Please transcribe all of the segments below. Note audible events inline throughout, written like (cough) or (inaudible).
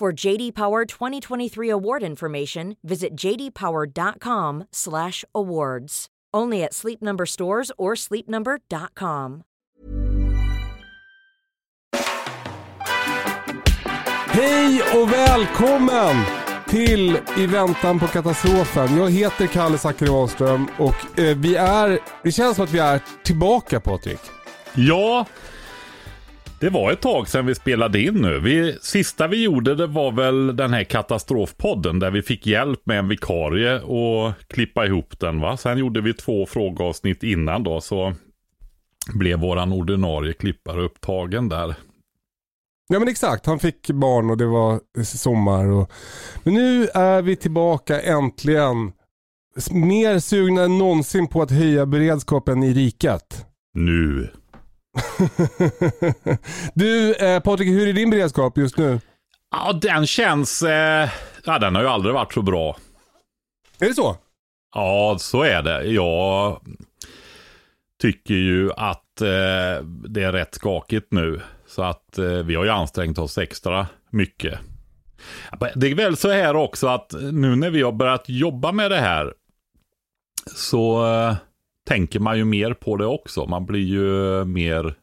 For JD Power 2023 award information, visit jdpower.com/awards. Only at Sleep Number stores or sleepnumber.com. Hej och välkommen till I väntan på katastrofen. Jag heter Kalle Zackari och eh, vi är, det känns som att vi är tillbaka Patrik. Ja, det var ett tag sedan vi spelade in nu. Vi, sista vi gjorde det var väl den här katastrofpodden där vi fick hjälp med en vikarie och klippa ihop den. Va? Sen gjorde vi två frågeavsnitt innan då så blev våran ordinarie klippare upptagen där. Ja men exakt, han fick barn och det var sommar. Och... Men nu är vi tillbaka äntligen. Mer sugna än någonsin på att höja beredskapen i riket. Nu. (laughs) du eh, Patrik, hur är din beredskap just nu? Ja, den känns... Eh, ja, den har ju aldrig varit så bra. Är det så? Ja, så är det. Jag tycker ju att eh, det är rätt skakigt nu. Så att eh, vi har ju ansträngt oss extra mycket. Det är väl så här också att nu när vi har börjat jobba med det här så eh, tänker man ju mer på det också. Man blir ju mer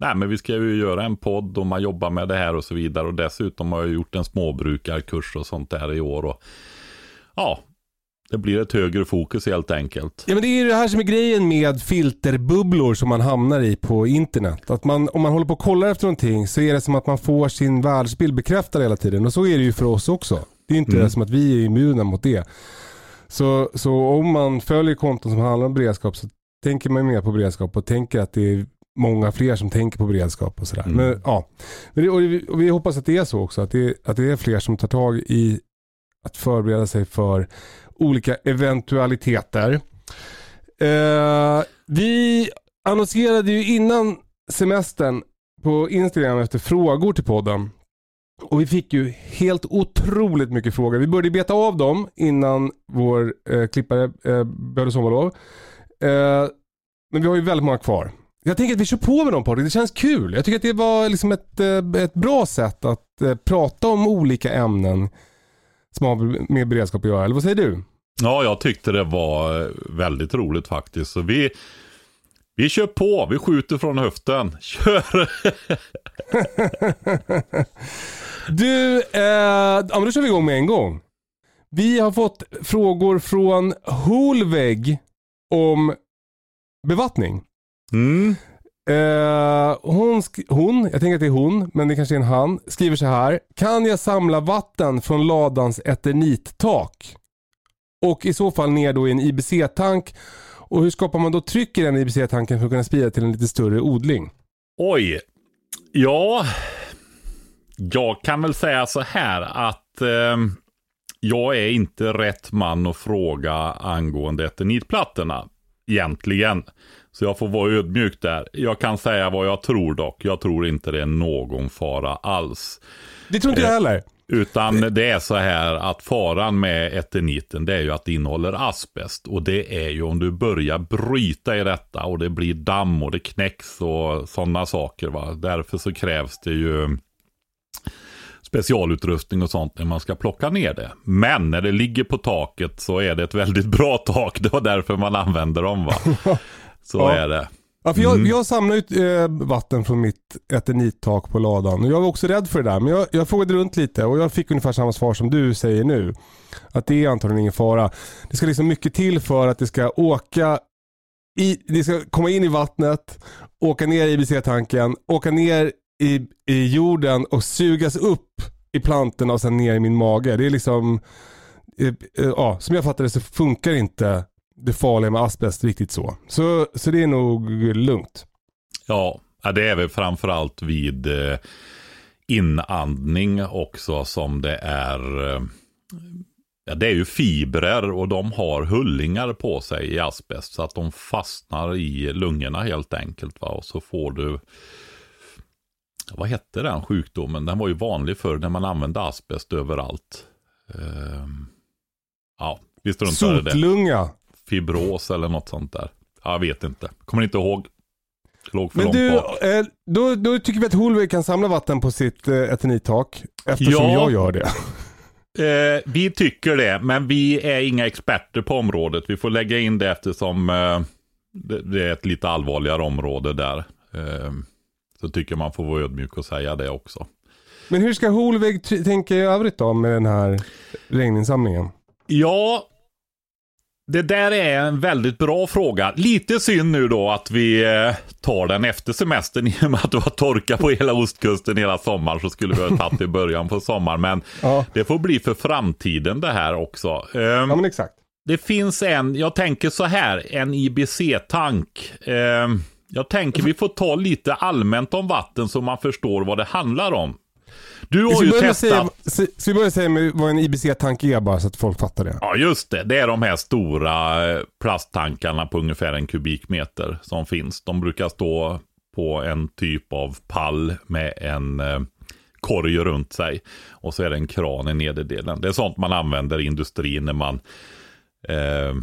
Nej, men vi ska ju göra en podd och man jobbar med det här och så vidare. Och dessutom har jag gjort en småbrukarkurs och sånt där i år. Och, ja, det blir ett högre fokus helt enkelt. Ja men det är ju det här som är grejen med filterbubblor som man hamnar i på internet. Att man, om man håller på och kollar efter någonting så är det som att man får sin världsbild bekräftad hela tiden. Och så är det ju för oss också. Det är inte mm. som att vi är immuna mot det. Så, så om man följer konton som handlar om beredskap så tänker man mer på beredskap och tänker att det är många fler som tänker på beredskap och sådär. Mm. Men, ja. Men det, och, vi, och vi hoppas att det är så också, att det, att det är fler som tar tag i att förbereda sig för olika eventualiteter. Eh, vi annonserade ju innan semestern på Instagram efter frågor till podden. Och vi fick ju helt otroligt mycket frågor. Vi började beta av dem innan vår eh, klippare eh, behövde sommarlov. Eh, men vi har ju väldigt många kvar. Jag tänker att vi kör på med dem Patrik, det känns kul. Jag tycker att det var liksom ett, eh, ett bra sätt att eh, prata om olika ämnen som har med beredskap att göra. Eller vad säger du? Ja, jag tyckte det var eh, väldigt roligt faktiskt. Så vi, vi kör på, vi skjuter från höften. (laughs) Kör! du, eh, ja, men då kör vi igång med en gång. Vi har fått frågor från Holvägg om bevattning. Mm. Uh, hon, hon, jag tänker att det är hon, men det kanske är en han, skriver så här. Kan jag samla vatten från ladans eternittak? Och i så fall ner då i en IBC-tank. Och hur skapar man då tryck i den IBC-tanken för att kunna sprida till en lite större odling? Oj, ja, jag kan väl säga så här att eh, jag är inte rätt man att fråga angående eternitplattorna egentligen. Så jag får vara ödmjuk där. Jag kan säga vad jag tror dock. Jag tror inte det är någon fara alls. Det tror inte jag heller. Utan det är så här att faran med eterniten det är ju att det innehåller asbest. Och det är ju om du börjar bryta i detta och det blir damm och det knäcks och sådana saker. Va? Därför så krävs det ju specialutrustning och sånt när man ska plocka ner det. Men när det ligger på taket så är det ett väldigt bra tak. Det var därför man använder dem va. (laughs) Så Ja. är det. Ja, för jag, Mm. jag samlar ut eh, vatten från mitt eternittak på ladan och jag var också rädd för det där. Men jag, jag frågade runt lite och jag fick ungefär samma svar som du säger nu. Att det är antagligen ingen fara. Det ska liksom mycket till för att det ska åka i, det ska komma in i vattnet, åka ner i IBC-tanken, åka ner i, i jorden och sugas upp i plantorna och sen ner i min mage. Det är liksom, eh, eh, ja, som jag fattar det så funkar inte det farliga med asbest riktigt så. Så, så det är nog lugnt. Ja, det är väl framförallt vid eh, inandning också som det är. Eh, ja, det är ju fibrer och de har hullingar på sig i asbest så att de fastnar i lungorna helt enkelt. Va? Och så får du, vad hette den sjukdomen? Den var ju vanlig förr när man använde asbest överallt. Eh, ja, vi struntar i det. Sotlunga. Fibros eller något sånt där. Jag vet inte. Kommer inte ihåg. Låg för Men långt du, bak. eh, då, då tycker vi att Holvig kan samla vatten på sitt eh, eternittak. Eftersom Ja. jag gör det. (laughs) Eh, vi tycker det, men vi är inga experter på området. Vi får lägga in det eftersom eh, det, det är ett lite allvarligare område där. Eh, så tycker man får vara ödmjuk och säga det också. Men hur ska Holvig t- tänka i övrigt då med den här regninsamlingen? Ja, det där är en väldigt bra fråga. Lite synd nu då att vi eh, tar den efter semestern (laughs) i och med att det var torka på hela ostkusten hela sommaren så skulle vi ha tagit i början på sommaren. Men Ja, det får bli för framtiden det här också. Ehm, ja men exakt. Det finns en, jag tänker så här, en IBC-tank. Ehm, jag tänker vi får ta lite allmänt om vatten så man förstår vad det handlar om. Du har ju testat. säga, ska vi börja säga vad en IBC-tank är bara så att folk fattar det? Ja, just det. Det är de här stora eh, plasttankarna på ungefär en kubikmeter som finns. De brukar stå på en typ av pall med en eh, korg runt sig. Och så är det en kran i nederdelen. Det är sånt man använder i industrin när man eh,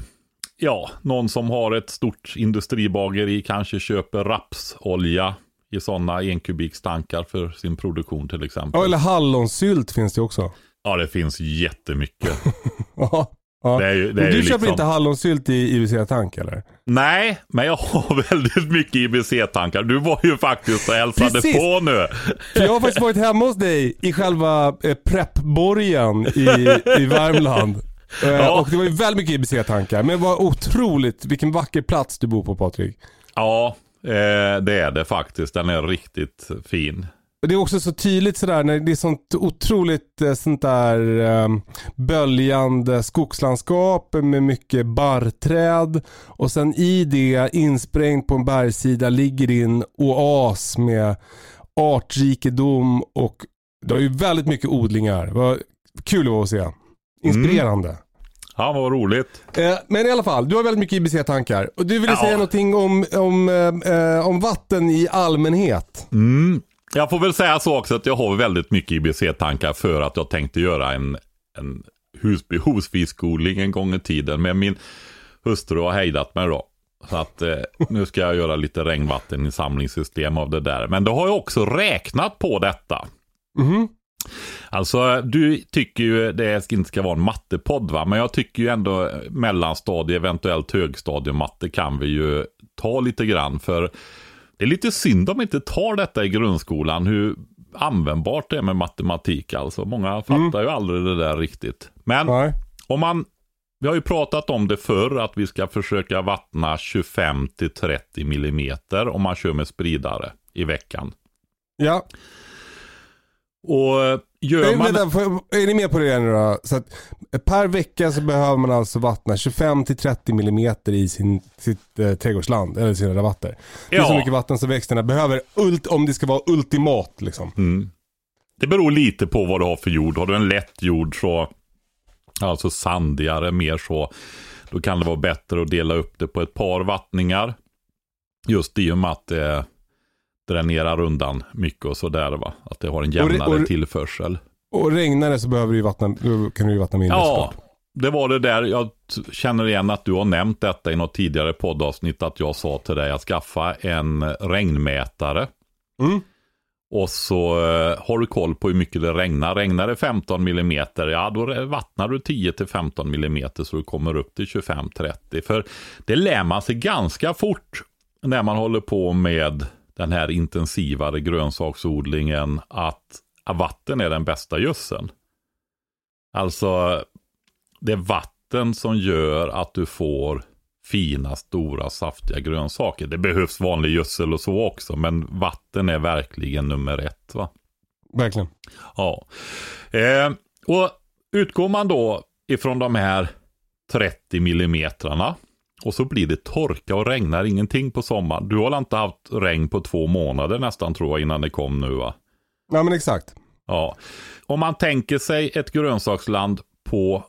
Ja, någon som har ett stort industribageri kanske köper rapsolja i sådana enkubikstankar för sin produktion till exempel. Ja, eller hallonsylt finns det också. Ja, det finns jättemycket. (laughs) Ja. Ja. Det är ju- det Men du köper liksom- inte hallonsylt i IBC-tank eller? Nej, men jag har (laughs) väldigt mycket IBC-tankar. Du var ju faktiskt och hälsade Precis. på nu. För jag har faktiskt varit hemma hos dig i själva eh, preppborgen i, i Värmland. Eh, Ja. Och det var ju väldigt mycket IBC-tankar. Men vad otroligt, vilken vacker plats du bor på Patrik. Ja, eh, det är det faktiskt. Den är riktigt fin. Det är också så tydligt sådär när det är sånt otroligt eh, sånt där eh, böljande skogslandskap med mycket barrträd. Och sen i det insprängd på en bergssida ligger din oas med artrikedom och det har ju väldigt mycket odlingar. Vad kul det var att se. Inspirerande. Ja, vad roligt. Eh, men i alla fall, du har väldigt mycket IBC-tankar. Och du ville Ja. säga någonting om, om, eh, eh, om vatten i allmänhet. Mm. Jag får väl säga så också att jag har väldigt mycket IBC-tankar för att jag tänkte göra en, en husbehovsfiskodling en gång i tiden. Men min hustru har hejdat mig då. Så att eh, nu ska jag göra lite regnvatteninsamlingssystem av det där. Men då har jag också räknat på detta. Mhm. Alltså du tycker ju det inte ska vara en mattepodd va, men jag tycker ju ändå mellanstadie, eventuellt högstadiematte kan vi ju ta lite grann för det är lite synd om inte tar detta i grundskolan, hur användbart det är med matematik alltså. Många fattar ju aldrig det där riktigt. Men Nej. om man, vi har ju pratat om det förr, att vi ska försöka vattna 25-30 millimeter om man kör med spridare i veckan. Ja. Och gör Eh, man... vänta, är ni med på det nu då? Så eh, per vecka så behöver man alltså vattna 25-30 millimeter i sin, sitt eh, trädgårdsland, eller sina rabatter. Det är så Ja. mycket vatten som växterna behöver, ult, om det ska vara ultimat liksom. Mm. Det beror lite på vad du har för jord. Har du en lätt jord så, alltså sandigare, mer så, då kan det vara bättre att dela upp det på ett par vattningar. Just i och med att det, dränerar undan mycket och sådär va. Att det har en jämnare och- tillförsel. Och regnar det så behöver du vattna, då kan du ju vattna mindre Ja, såklart. det var det där. Jag känner igen att du har nämnt detta i något tidigare poddavsnitt. Att jag sa till dig att skaffa en regnmätare. Mm. Och så eh, har du koll på hur mycket det regnar. Regnar det 15 millimeter, ja då vattnar du 10-15 millimeter så du kommer upp till 25-30. För det lär man sig ganska fort när man håller på med den här intensivare grönsaksodlingen att vatten är den bästa gödseln. Alltså, det är vatten som gör att du får fina, stora, saftiga grönsaker. Det behövs vanlig gödsel och så också, men vatten är verkligen nummer ett. va? Verkligen. Ja. Eh, och utgår man då ifrån de här 30 millimetrarna och så blir det torka och regnar ingenting på sommaren. Du har inte haft regn på två månader nästan tror jag innan det kom nu va? Ja men exakt. Ja. Om man tänker sig ett grönsaksland på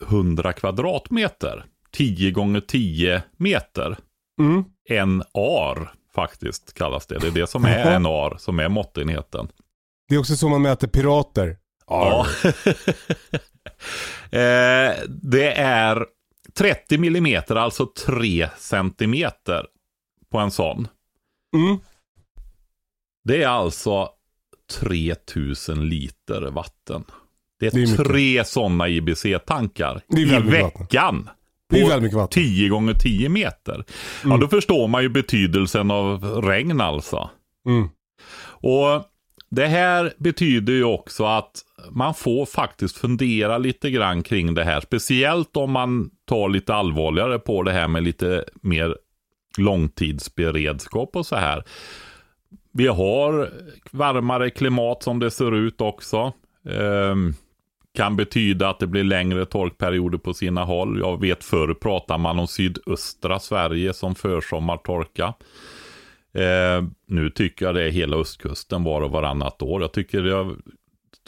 100 kvadratmeter. 10 gånger 10 meter. Mm. En ar faktiskt kallas det. Det är det som är en ar som är måttenheten. Det är också så man mäter pirater. Ja. (laughs) eh, det är 30 millimeter, alltså 3 centimeter på en sån. Mm. Det är alltså 3000 liter vatten. Det är, Det är tre sådana IBC-tankar i veckan. Det är På väldigt mycket vatten. 10 gånger 10 meter. Ja, Mm. då förstår man ju betydelsen av regn alltså. Mm. Och det här betyder ju också att man får faktiskt fundera lite grann kring det här. Speciellt om man tar lite allvarligare på det här med lite mer långtidsberedskap och så här. Vi har varmare klimat som det ser ut också. Ehm, kan betyda att det blir längre torkperioder på sina håll. Jag vet förr pratar man om sydöstra Sverige som försommartorka. Eh, nu tycker jag det är hela östkusten var och varannat år. Jag tycker det,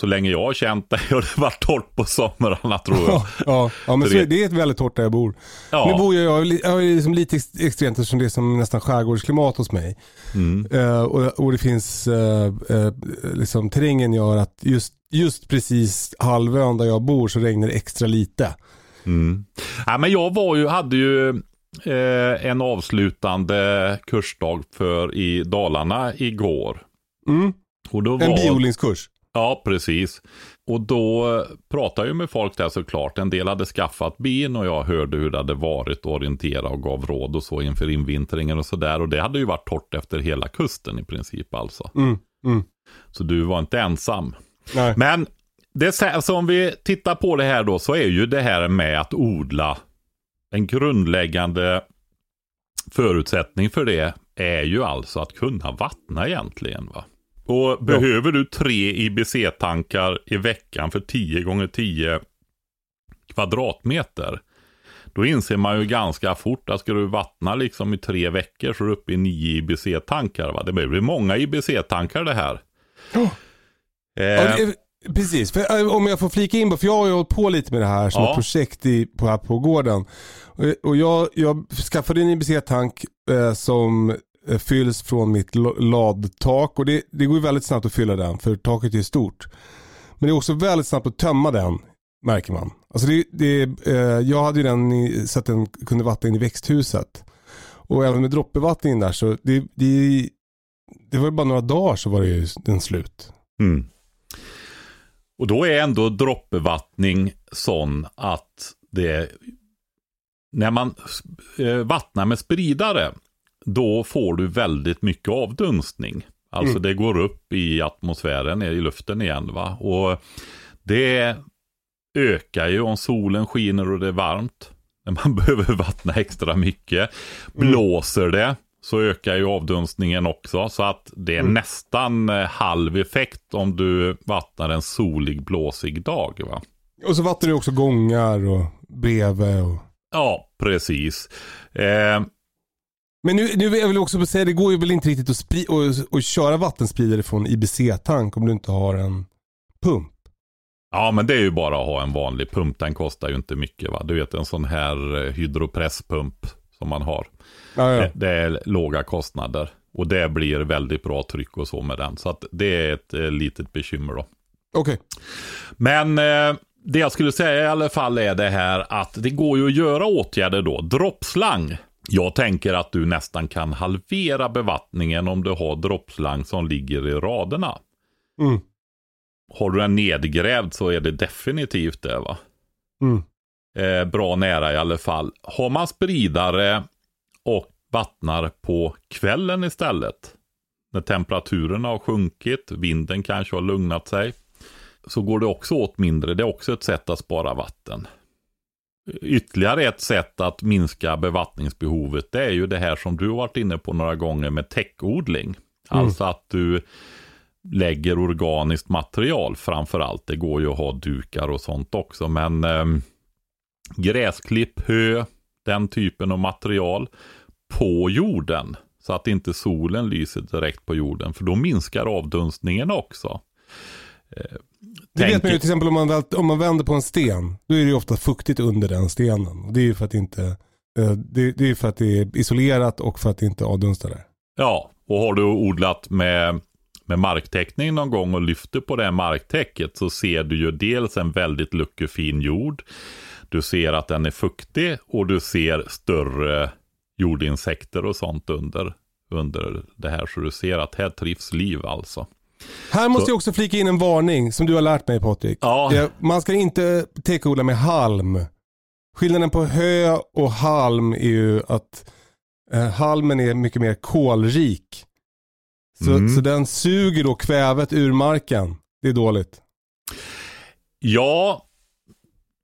så länge jag har känt (laughs) det har det varit torrt på somrarna tror jag. Ja, ja, ja men Så det- är, det är ett väldigt torrt där jag bor. Ja. Nu bor jag, jag, är- liksom lite ex- extremt eftersom det är som nästan skärgårdsklimat hos mig. Mm. Eh, och, och det finns, eh, eh, liksom terrängen gör att just, just precis halvön där jag bor så regnar det extra lite. Mm. Ja, men jag var ju, hade ju en avslutande kursdag för i Dalarna igår. Mm. Och då En var, biodlingskurs. Ja, precis. Och då pratade jag med folk där såklart. En del hade skaffat bin och jag hörde hur det hade varit och orientera och gav råd och så inför invintringen och sådär. Och det hade ju varit torrt efter hela kusten i princip alltså. Mm. Mm. Så du var inte ensam. Nej. Men det, alltså om vi tittar på det här då så är ju det här med att odla en grundläggande förutsättning för det är ju alltså att kunna vattna egentligen. va. Och behöver du tre IBC-tankar i veckan för 10 gånger 10 kvadratmeter. Då inser man ju ganska fort att ska du vattna liksom i tre veckor så är du uppe i nio IBC-tankar. Det blir många IBC-tankar det här. Ja. Eh, Ja, det, precis, för, eh, om jag får flika in, för jag har ju hållit på lite med det här som Ja. ett projekt i, på, här på gården. Och, jag, jag skaffade en IBC-tank eh, som eh, Eh, fylls från mitt ladtak och det, det går ju väldigt snabbt att fylla den för taket är stort. Men det är också väldigt snabbt att tömma den märker man. Alltså det, det, eh, jag hade ju den i, så att den kunde vattna in i växthuset. Och även med droppbevattningen där så det, det, det var ju bara några dagar så var det ju den slut. Mm. Och då är ändå droppbevattning sån att det när man eh, vattnar med spridare då får du väldigt mycket avdunstning. Alltså Mm. det går upp i atmosfären, i luften igen. va. Och det ökar ju om solen skiner och det är varmt. När (laughs) man behöver vattna extra mycket. Blåser det så ökar ju avdunstningen också. Så att det är Mm. nästan eh, halv effekt om du vattnar en solig blåsig dag. Va? Och så vattnar du också gångar och bredvid. Och... Ja, precis. Eh, Men nu, nu vill jag också säga, det går ju väl inte riktigt att, spri- och, och köra vattenspridare från IBC-tank om du inte har en pump. ja, men det är ju bara att ha en vanlig pump. Den kostar ju inte mycket. va. Du vet en sån här eh, hydropresspump som man har. Ja, ja. Det, det är låga kostnader. Och det blir väldigt bra tryck och så med den. Så att det är ett eh, litet bekymmer då. Okej. Men eh, det jag skulle säga i alla fall är det här att det går ju att göra åtgärder då. Droppslang. Jag tänker att du nästan kan halvera bevattningen om du har droppslang som ligger i raderna. Mm. Har du den nedgrävd så är det definitivt det va. Mm. Eh, bra nära i alla fall. Har man spridare och vattnar på kvällen istället. När temperaturen har sjunkit, vinden kanske har lugnat sig. Så går det också åt mindre. Det är också ett sätt att spara vatten. Ytterligare ett sätt att minska bevattningsbehovet det är ju det här som du har varit inne på några gånger med täckodling. Mm. Alltså att du lägger organiskt material framför allt. Det går ju att ha dukar och sånt också. Men eh, gräsklipp, hö, den typen av material på jorden. Så att inte solen lyser direkt på jorden. För då minskar avdunstningen också. Eh, Det vet man ju till exempel om man, om man vänder på en sten. Då är det ju ofta fuktigt under den stenen. Det är ju för att, inte, eh, det, det är för att det är isolerat och för att det inte avdunstar där. Ja, och har du odlat med, med marktäckning någon gång och lyfter på det marktäcket så ser du ju dels en väldigt luckefin jord. Du ser att den är fuktig och du ser större jordinsekter och sånt under, under det här. Så du ser att här trivs liv alltså. Här måste Så- jag också flika in en varning som du har lärt mig Patrik. Ja, Man ska inte täckodla med halm. Skillnaden på hö och halm är ju att eh, halmen är mycket mer kolrik. Så, Mm. så den suger då kvävet ur marken. Det är dåligt. Ja,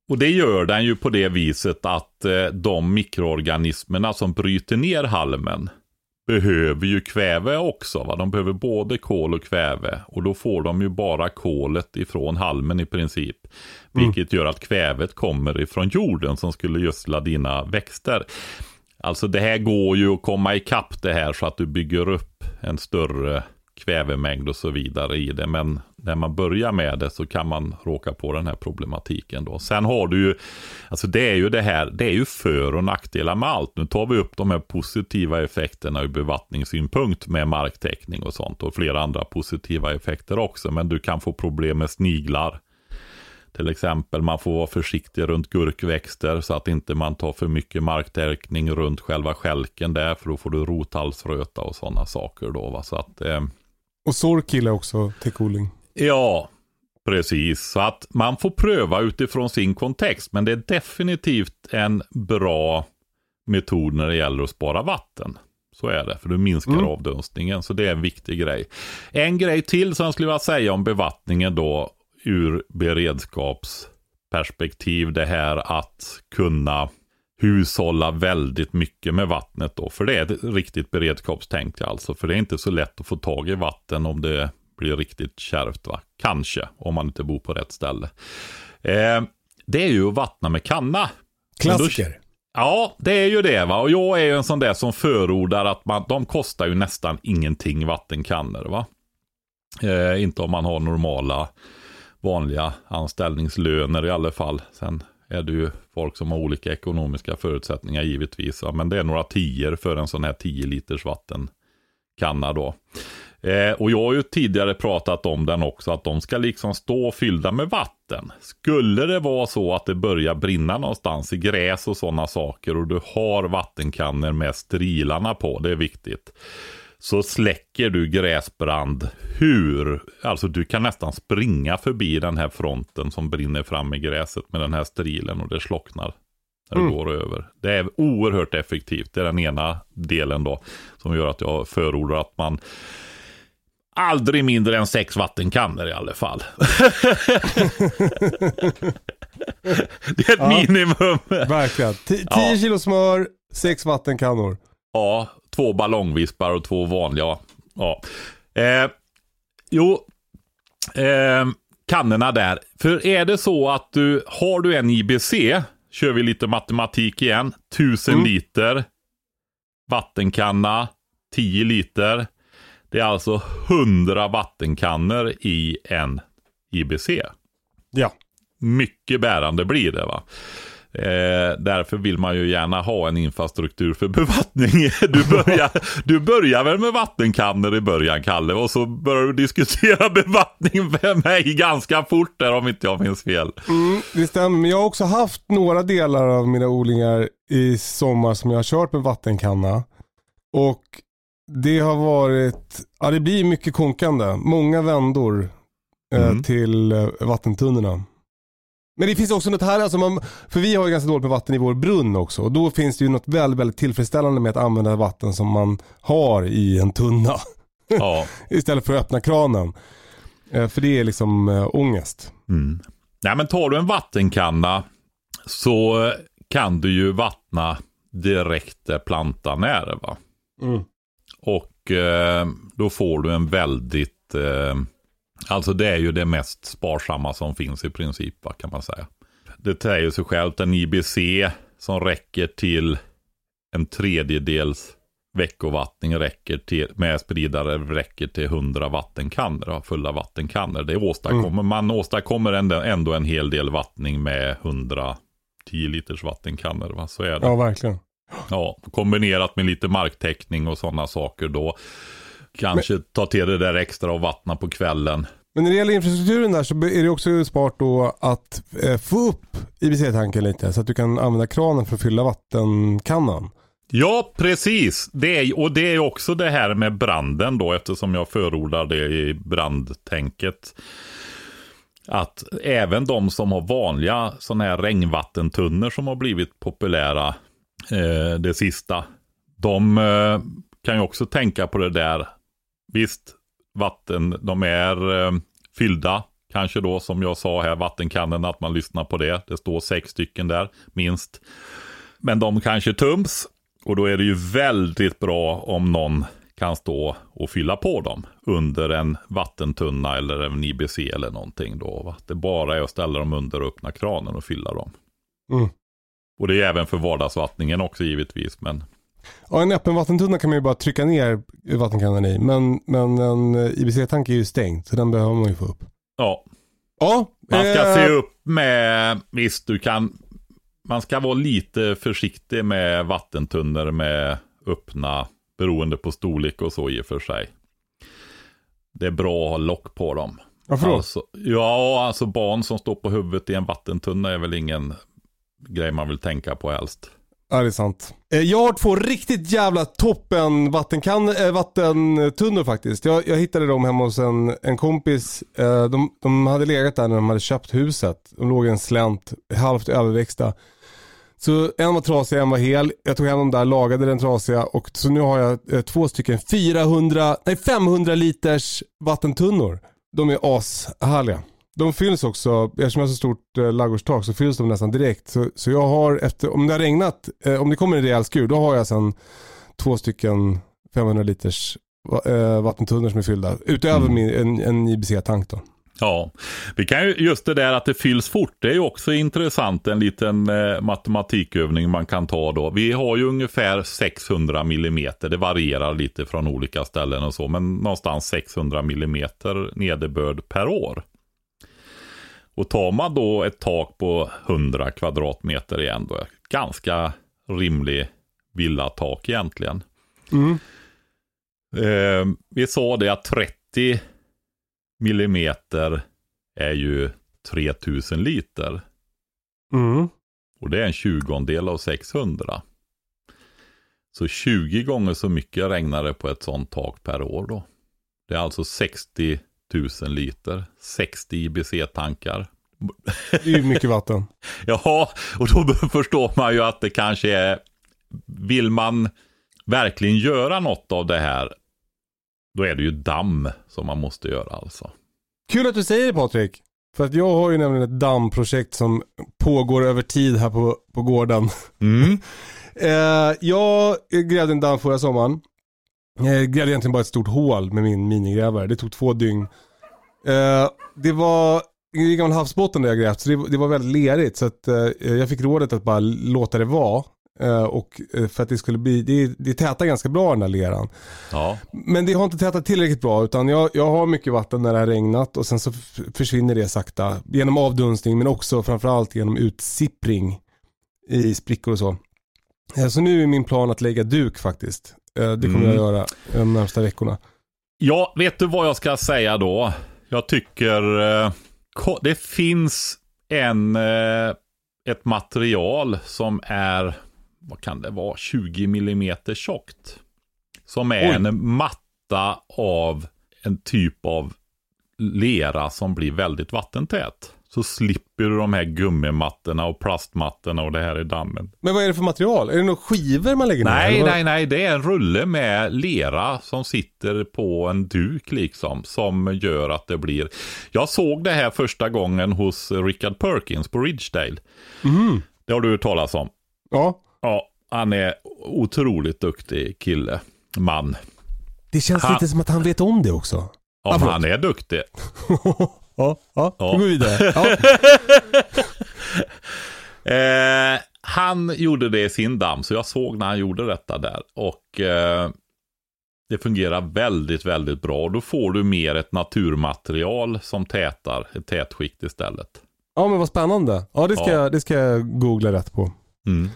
och det gör den ju på det viset att eh, de mikroorganismerna som bryter ner halmen behöver ju kväve också. Va? De behöver både kol och kväve. Och då får de ju bara kolet ifrån halmen i princip. Vilket gör att kvävet kommer ifrån jorden som skulle gödsla dina växter. Alltså det här går ju att komma ikapp det här så att du bygger upp en större kvävemängd och så vidare i det. Men när man börjar med det så kan man råka på den här problematiken då. Sen har du ju, alltså det är ju det här, det är ju för och nackdelar med allt. Nu tar vi upp de här positiva effekterna ur bevattningssynpunkt med marktäckning och sånt och flera andra positiva effekter också. Men du kan få problem med sniglar. Till exempel man får vara försiktig runt gurkväxter så att inte man tar för mycket marktäckning runt själva skälken där för då får du rothalsröta och sådana saker då. Va? Så att, eh, Och sork gillar också täckodling ja, precis. Så att man får pröva utifrån sin kontext men det är definitivt en bra metod när det gäller att spara vatten. Så är det, för du minskar Mm. avdunstningen. Så det är en viktig grej. En grej till som jag skulle vilja säga om bevattningen då ur beredskapsperspektiv. Det här att kunna hushålla väldigt mycket med vattnet då. För det är ett riktigt beredskapstänk alltså. För det är inte så lätt att få tag i vatten om det blir riktigt kärvt va. Kanske, om man inte bor på rätt ställe. Eh, det är ju att vattna med kanna. Klassiker. Ja, det är ju det va. Och jag är ju en sån där som förordar att man, de kostar ju nästan ingenting vattenkannor va. Eh, inte om man har normala vanliga anställningslöner i alla fall. Sen är det ju folk som har olika ekonomiska förutsättningar givetvis. Va? Men det är några tior för en sån här 10 liters vattenkanna då. Eh, och jag har ju tidigare pratat om den också, att de ska liksom stå fyllda med vatten. Skulle det vara så att det börjar brinna någonstans i gräs och sådana saker och du har vattenkannor med strilarna på, det är viktigt. Så släcker du gräsbrand hur, alltså du kan nästan springa förbi den här fronten som brinner fram i gräset med den här strilen och det slocknar. När det Mm. går över. Det är oerhört effektivt. Det är den ena delen då. Som gör att jag förordar att man aldrig mindre än sex vattenkannor i alla fall. (laughs) det är ett Ja. minimum. Verkligen. 10 Ja. kilo smör, sex vattenkannor. Ja, två ballongvispar och två vanliga. Ja. Eh, jo, eh, kannorna där. För är det så att du har du en IBC, kör vi lite matematik igen, 1000 Mm. liter vattenkanna, 10 liter. Det är alltså 100 vattenkannor i en IBC Ja. mycket bärande blir det va. Eh, därför vill man ju gärna ha en infrastruktur för bevattning. (laughs) Du börjar, du börjar väl med vattenkannor i början, Kalle, och så börjar du diskutera (laughs) bevattning med mig ganska fort där om inte jag minns fel. Mm, det stämmer, men jag har också haft några delar av mina odlingar i sommar som jag har kört med vattenkanna. Och det har varit, ja det blir mycket konkande. Många vändor eh, Mm. till eh, vattentunnorna. Men det finns också något här, alltså man, för vi har ju ganska dåligt med vatten i vår brunn också. Och då finns det ju något väldigt, väldigt tillfredsställande med att använda vatten som man har i en tunna. Ja. (laughs) Istället för att öppna kranen. Eh, för det är liksom äh, ångest. Mm. Nej, men tar du en vattenkanna så eh, kan du ju vattna direkt där plantan är. Va? Mm. Och eh, då får du en väldigt, eh, alltså det är ju det mest sparsamma som finns i princip kan man säga. Det säger sig självt en IBC som räcker till en tredjedels veckovattning räcker till, med spridare räcker till 100 vattenkannor, va, fulla vattenkannor. Det åstadkommer, Man åstadkommer ändå, ändå en hel del vattning med 110 liters vattenkannor. Va? Så är det. Ja, verkligen. Ja, kombinerat med lite marktäckning och sådana saker då. Kanske ta till det där extra och vattna på kvällen. Men när det gäller infrastrukturen där så är det också smart då att eh, få upp IBC-tanken lite så att du kan använda kranen för att fylla vattenkannan. Ja, precis. Det är, och det är också det här med branden då, eftersom jag förordar det i brandtänket. Att även de som har vanliga sådana här regnvattentunnor som har blivit populära eh, det sista. De eh, kan ju också tänka på det där. Visst, vatten, de är eh, fyllda. Kanske då som jag sa här, vattenkannorna, att man lyssnar på det. Det står sex stycken där, minst. Men de kanske tums. Och då är det ju väldigt bra om någon kan stå och fylla på dem under en vattentunna eller en IBC eller någonting då. Va? Det bara är att ställa dem under och öppna kranen och fylla dem. Mm. Och det är även för vardagsvattningen också givetvis. Men Ja, en öppen vattentunna kan man ju bara trycka ner vattenkannan i. Men, men en eh, IBC-tank är ju stängd så den behöver man ju få upp. ja, Ja, man ska eh, se upp med, visst du kan, man ska vara lite försiktig med vattentunnor med öppna, beroende på storlek och så i och för sig. Det är bra att ha lock på dem. Varför då? Alltså, ja, alltså barn som står på huvudet i en vattentunna är väl ingen grej man vill tänka på helst. Ja, det är sant. Eh, jag har två riktigt jävla toppen vattenkan eh, vattentunnor faktiskt. Jag, jag hittade dem hemma hos en, en kompis. Eh, de, de hade legat där när de hade köpt huset. De låg i en slänt, halvt överväxta. Så en var trasig, en var hel. Jag tog hem dem där, lagade den trasiga och så nu har jag två stycken 400, nej 500 liters vattentunnor. De är ashärliga. De fylls också, eftersom jag har så stort eh, ladugårdstak så fylls de nästan direkt. Så, så jag har efter, om det har regnat, eh, om det kommer en rejäl skur, då har jag sen två stycken 500 liters eh, vattentunnor som är fyllda. Utöver min, en, en IBC-tank då. Ja, vi kan ju, just det där att det fylls fort, det är ju också intressant, en liten eh, matematikövning man kan ta då. Vi har ju ungefär 600 millimeter, det varierar lite från olika ställen och så, men någonstans 600 millimeter nederbörd per år. Och tar man då ett tak på 100 kvadratmeter igen då, ganska rimlig villatak egentligen. Mm. Eh, vi sa det att 30 millimeter är ju 3000 liter. Mm. Och det är en tjugondel av 600. Så 20 gånger så mycket regnar det på ett sånt tak per år då. Det är alltså 60 000 liter. 60 IBC-tankar. Det är ju mycket vatten. (laughs) Ja, och då (laughs) förstår man ju att det kanske är, vill man verkligen göra något av det här, då är det ju damm som man måste göra alltså. Kul att du säger det Patrik. För att jag har ju nämligen ett dammprojekt som pågår över tid här på, på gården. Mm. (laughs) Eh, jag grävde en damm förra sommaren. Jag grävde egentligen bara ett stort hål med min minigrävare. Det tog två dygn. Eh, det var i gammal havsbotten där jag grävt, så det, var väldigt lerigt. Så att, eh, jag fick rådet att bara låta det vara. Eh, och eh, för att det skulle bli, det, det tätar ganska bra den där leran. Ja, Men det har inte tätat tillräckligt bra utan jag, jag har mycket vatten när det har regnat och sen så försvinner det sakta. Genom avdunstning men också framförallt genom utsippring. i sprickor och så. Eh, Så nu är min plan att lägga duk faktiskt. Eh, Det kommer Mm. jag göra de närmsta veckorna. Ja, vet du vad jag ska säga då? Jag tycker eh, det finns en, eh, ett material som är, vad kan det vara, 20 millimeter tjockt. Som är Oj. en matta av en typ av lera som blir väldigt vattentät. Så slipper du de här gummimattorna och plastmattorna och det här i dammen. Men vad är det för material? Är det några skivor man lägger ner? Nej, eller vad? nej, nej. Det är en rulle med lera som sitter på en duk liksom. Som gör att det blir... Jag såg det här första gången hos Richard Perkins på Ridgedale. Mhm. Det har du hört talas om. Ja. Ja, han är otroligt duktig kille. Man. Det känns Han- lite som att han vet om det också. Ja, Ah, han är duktig. (laughs) ja, ja, Ja. vi går vidare. (laughs) Ja. Eh, han gjorde det i sin damm, så jag såg när han gjorde detta där. Och eh, det fungerar väldigt, väldigt bra. Och då får du mer ett naturmaterial som tätar, ett tätskikt istället. ja, men vad spännande. Ja, det ska, Ja. Jag, det ska jag googla rätt på. Mm.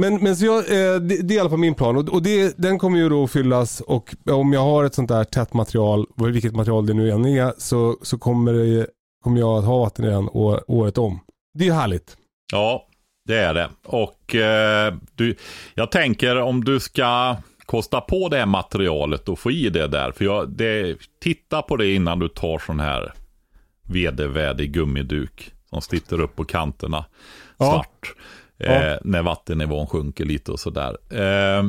Men, men så jag, eh, det, det är i alla fall min plan och, och det, den kommer ju då att fyllas och om jag har ett sånt där tätt material, vilket material det nu än är, så, så kommer, det, kommer jag att ha vatten i den året om. Det är härligt. Ja, det är det. Och eh, du, jag tänker om du ska kosta på det här materialet och få i det där. För jag, det, titta på det innan du tar sån här vedervärdig gummiduk som sitter upp på kanterna. Ja. Svart. Eh, när vattennivån sjunker lite och sådär. Eh,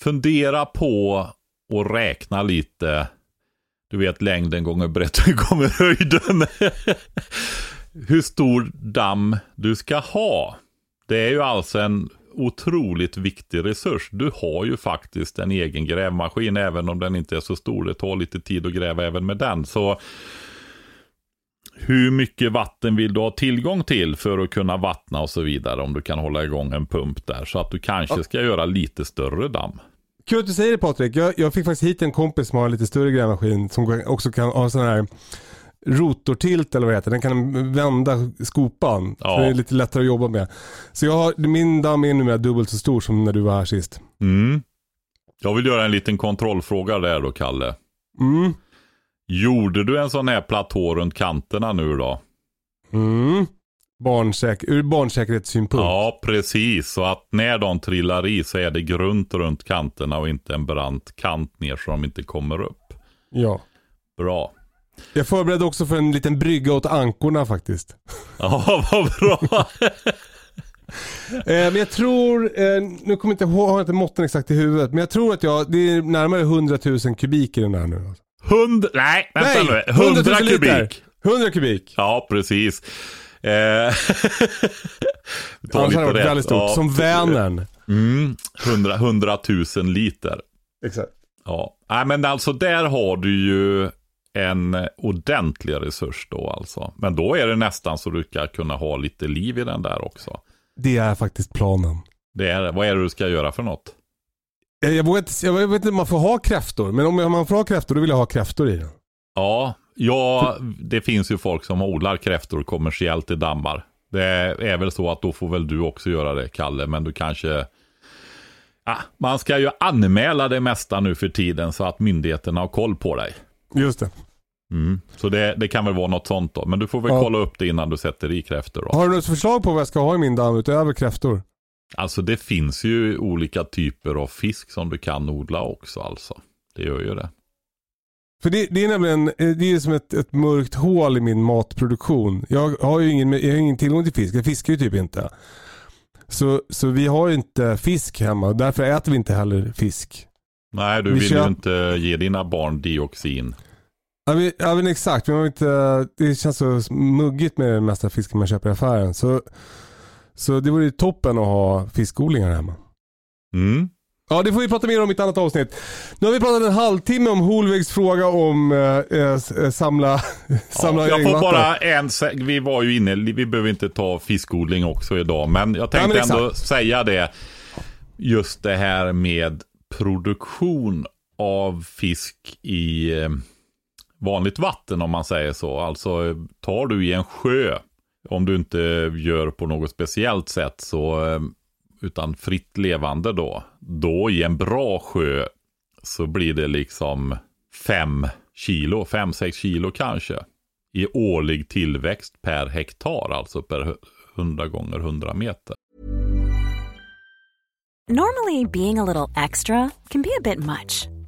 fundera på och räkna lite. Du vet längden gånger bredden (laughs) gånger höjden. (laughs) Hur stor damm du ska ha. Det är ju alltså en otroligt viktig resurs. Du har ju faktiskt en egen grävmaskin även om den inte är så stor. Det tar lite tid att gräva även med den. Så hur mycket vatten vill du ha tillgång till för att kunna vattna och så vidare. Om du kan hålla igång en pump där. Så att du kanske ska göra lite större damm. Kul att du säger det Patrik. Jag, jag fick faktiskt hit en kompis som har en lite större grävmaskin som också kan ha sån här rotortilt eller vad det heter. Den kan vända skopan. Ja. Så det är lite lättare att jobba med. Så jag har, min damm är numera dubbelt så stor som när du var här sist. Mm. Jag vill göra en liten kontrollfråga där då, Kalle. Mm. Gjorde du en sån här platå runt kanterna nu då? Mm. Barnsäk ur barnsäkerhetssynpunkt. Ja, precis. Så att när de trillar i så är det grunt runt kanterna och inte en brant kant ner så de inte kommer upp. ja. Bra. Jag förberedde också för en liten brygga åt ankorna faktiskt. (laughs) Ja, vad bra. (laughs) Eh, men jag tror, eh, nu kommer jag inte ihåg, har jag inte måtten exakt i huvudet, men jag tror att jag, det är närmare 100 000 kubik i den här nu. alltså. Hundra, nej, vänta Nej, nu. 100 000 liter. kubik. 100 kubik. Ja, precis. Eh, (laughs) Annars hade det varit väldigt stort. Ja, Som Vänern. Mm, 100, 100 000 liter. Exakt. Ja, nej men alltså där har du ju en ordentlig resurs då alltså. Men då är det nästan så du ska kunna ha lite liv i den där också. Det är faktiskt planen. Det är, vad är det du ska göra för något? Jag, vågar inte, jag vet inte om man får ha kräftor, men om man får ha kräftor då vill jag ha kräftor i den. Ja, ja, det finns ju folk som odlar kräftor kommersiellt i dammar. Det är väl så att då får väl du också göra det, Kalle, men du kanske... Man ska ju anmäla det mesta nu för tiden så att myndigheterna har koll på dig. Just det. Mm. Så det, det kan väl vara något sånt då. Men du får väl Ja. kolla upp det innan du sätter i kräftor då. Har du något förslag på vad jag ska ha i min damm utöver kräftor? Alltså det finns ju olika typer av fisk som du kan odla också alltså. Det gör ju det. För det, det är nämligen eh, det är som ett, ett mörkt hål i min matproduktion. Jag har ju ingen, jag har ingen tillgång till fisk. Jag fiskar ju typ inte. Så, så vi har ju inte fisk hemma. Därför äter vi inte heller fisk. Nej, du Vi vill köp- ju inte ge dina barn dioxin. Ja, vi, ja men exakt. Men man vill inte, det känns så muggigt med den mesta fisken man köper i affären. Så, så det vore ju toppen att ha fiskodlingar hemma. Mm. Ja, det får vi prata mer om i ett annat avsnitt. Nu har vi pratat en halvtimme om Holvägs fråga om eh, eh, eh, samla, (laughs) samla Ja, jag får bara en, vi var ju inne, vi behöver inte ta fiskodling också idag, men jag tänkte Ja, men ändå säga det. Just det här med produktion av fisk i eh, vanligt vatten om man säger så. Alltså tar du i en sjö om du inte gör på något speciellt sätt så, eh, utan fritt levande då. Då i en bra sjö så blir det liksom fem kilo, fem, sex kilo kanske. I årlig tillväxt per hektar, alltså per 100 gånger 100 meter. Normally, being a little extra can be a bit much,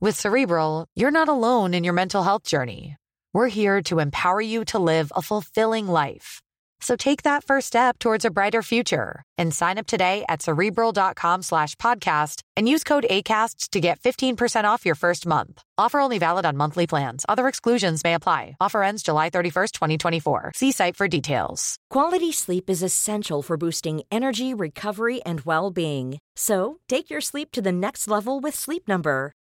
With Cerebral, you're not alone in your mental health journey. We're here to empower you to live a fulfilling life. So take that first step towards a brighter future and sign up today at cerebral.com slash podcast and use code ACasts to get 15% off your first month. Offer only valid on monthly plans. Other exclusions may apply. Offer ends July 31st, 2024. See site for details. Quality sleep is essential for boosting energy, recovery, and well being. So take your sleep to the next level with Sleep Number.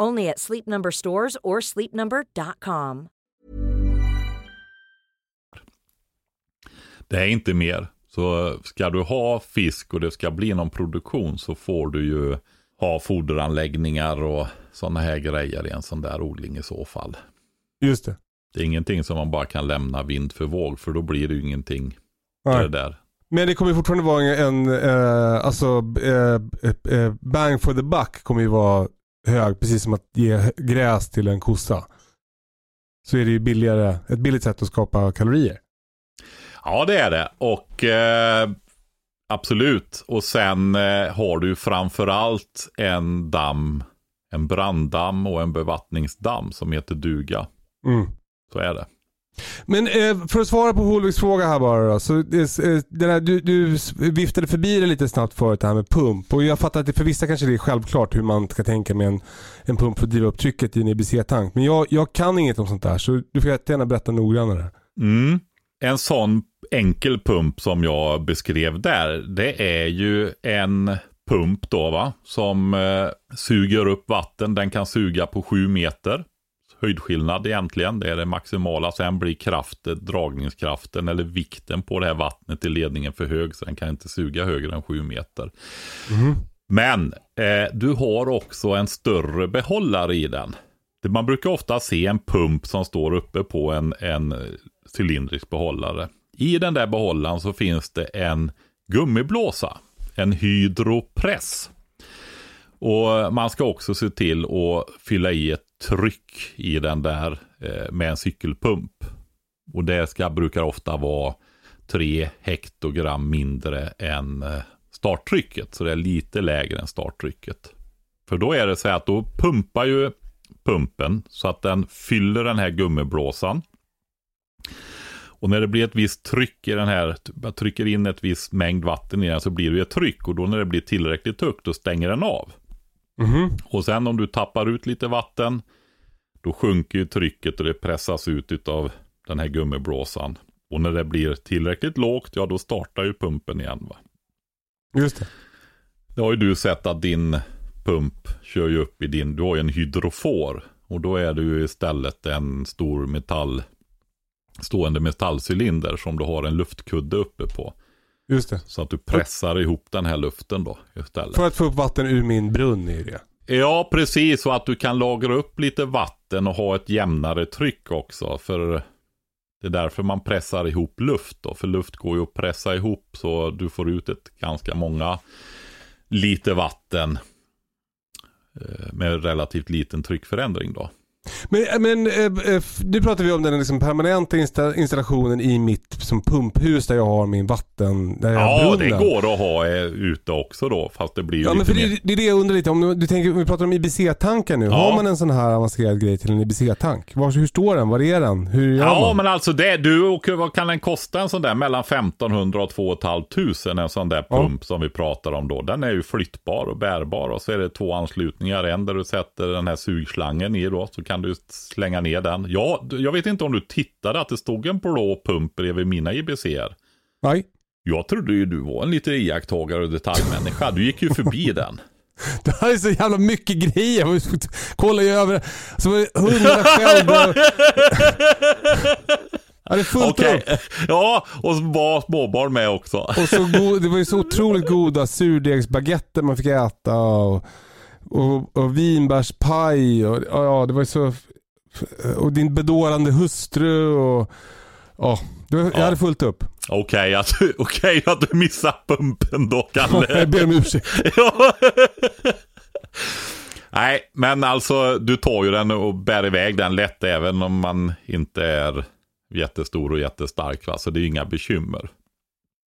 Only at Sleep Number stores or sleepnumber.com. Det är inte mer. Så ska du ha fisk och det ska bli någon produktion så får du ju ha foderanläggningar och sådana här grejer i en sån där odling i så fall. Just det. Det är ingenting som man bara kan lämna vind för våg för då blir det ju ingenting. Det där. Men det kommer fortfarande vara en, en eh, alltså eh, eh, bang for the buck kommer ju vara hög. Precis som att ge gräs till en kossa. Så är det ju billigare, ett billigt sätt att skapa kalorier. Ja, det är det. Och eh, absolut. Och sen eh, har du framförallt en damm, en branddamm och en bevattningsdamm som heter duga. Mm. Så är det. Men eh, för att svara på Holviks fråga här bara då. Så, eh, eh den här, du, du viftade förbi det lite snabbt förut det här med pump. Och jag fattar att det för vissa kanske det är självklart hur man ska tänka med en, en pump för att driva upp trycket i en EBC-tank. Men jag, jag kan inget om sånt där så du får jättegärna berätta noggrannare. Mm. En sån enkel pump som jag beskrev där, det är ju en pump då va, som eh, suger upp vatten. Den kan suga på sju meter. Höjdskillnad egentligen, det är det maximala. Sen blir kraften, dragningskraften eller vikten på det här vattnet i ledningen för hög, så den kan inte suga högre än sju meter. Men eh, du har också en större behållare i den. Man brukar ofta se en pump som står uppe på en, en cylindrisk behållare. I den där behållaren så finns det en gummiblåsa, en hydropress. Och man ska också se till att fylla i ett tryck i den där eh, med en cykelpump. Och det ska, brukar ofta vara 3 hektogram mindre än eh, starttrycket. Så det är lite lägre än starttrycket. För då är det så att då pumpar ju pumpen så att den fyller den här gummiblåsan. Och när det blir ett visst tryck i den här, jag trycker in ett visst mängd vatten i den så blir det ju ett tryck. Och då när det blir tillräckligt högt då stänger den av. Mhm. Och sen om du tappar ut lite vatten, då sjunker ju trycket och det pressas ut av den här gummiblåsan. Och när det blir tillräckligt lågt, ja då startar ju pumpen igen. Va? Just det. Det har ju du sett att din pump kör ju upp i din, du har ju en hydrofor. Och då är det ju istället en stor metall, stående metallcylinder som du har en luftkudde uppe på. Just det. Så att du pressar ihop den här luften då istället. För att få upp vatten ur min brunn är det. Ja, precis. Så att du kan lagra upp lite vatten och ha ett jämnare tryck också. För det är därför man pressar ihop luft då. För luft går ju att pressa ihop så du får ut ett ganska många liter vatten. eh, Med relativt liten tryckförändring då. Men, men eh, eh, nu pratar vi om den liksom permanenta insta installationen i mitt som pumphus där jag har min vatten, där jag Ja, det går att ha eh, ute också då. Fast det blir Ja men lite för mer. det, det är det jag undrar lite om. Du tänker, vi pratar om IBC-tankar nu. Ja. Har man en sån här avancerad grej till en IBC-tank? Hur står den? Var är den? Hur gör Ja, man? men alltså det, du, och vad kan den kosta en sån där? Mellan 1500 och 2 500 en sån där Ja. pump som vi pratar om då. Den är ju flyttbar och bärbar och så är det två anslutningar. En där du sätter den här sugslangen i då, så kan du slänga ner den. Ja, jag vet inte om du tittade att det stod en blå pump bredvid mina IBCR. Nej. Jag trodde ju du var en lite iakttagare och detaljmänniska. Du gick ju förbi (laughs) den. Det här är så jävla mycket grejer. Jag kollar ju över. Så var det hundra själv. (laughs) Ja, det är fullt Okej, upp. (laughs) ja, och så var småbarn med också. Och så god, det var ju så otroligt goda surdegsbaguetter man fick äta. Och, och, och vinbärspaj. Och, ja, det var så... Och din bedårande hustru och... Ja, jag Ja. hade fullt upp. Okej att, du- (laughs) okej att du missade pumpen då, Kalle. (laughs) Jag ber om ursäkt. (laughs) Ja. Nej, men alltså du tar ju den och bär iväg den lätt även om man inte är jättestor och jättestark. Va? Så det är ju inga bekymmer.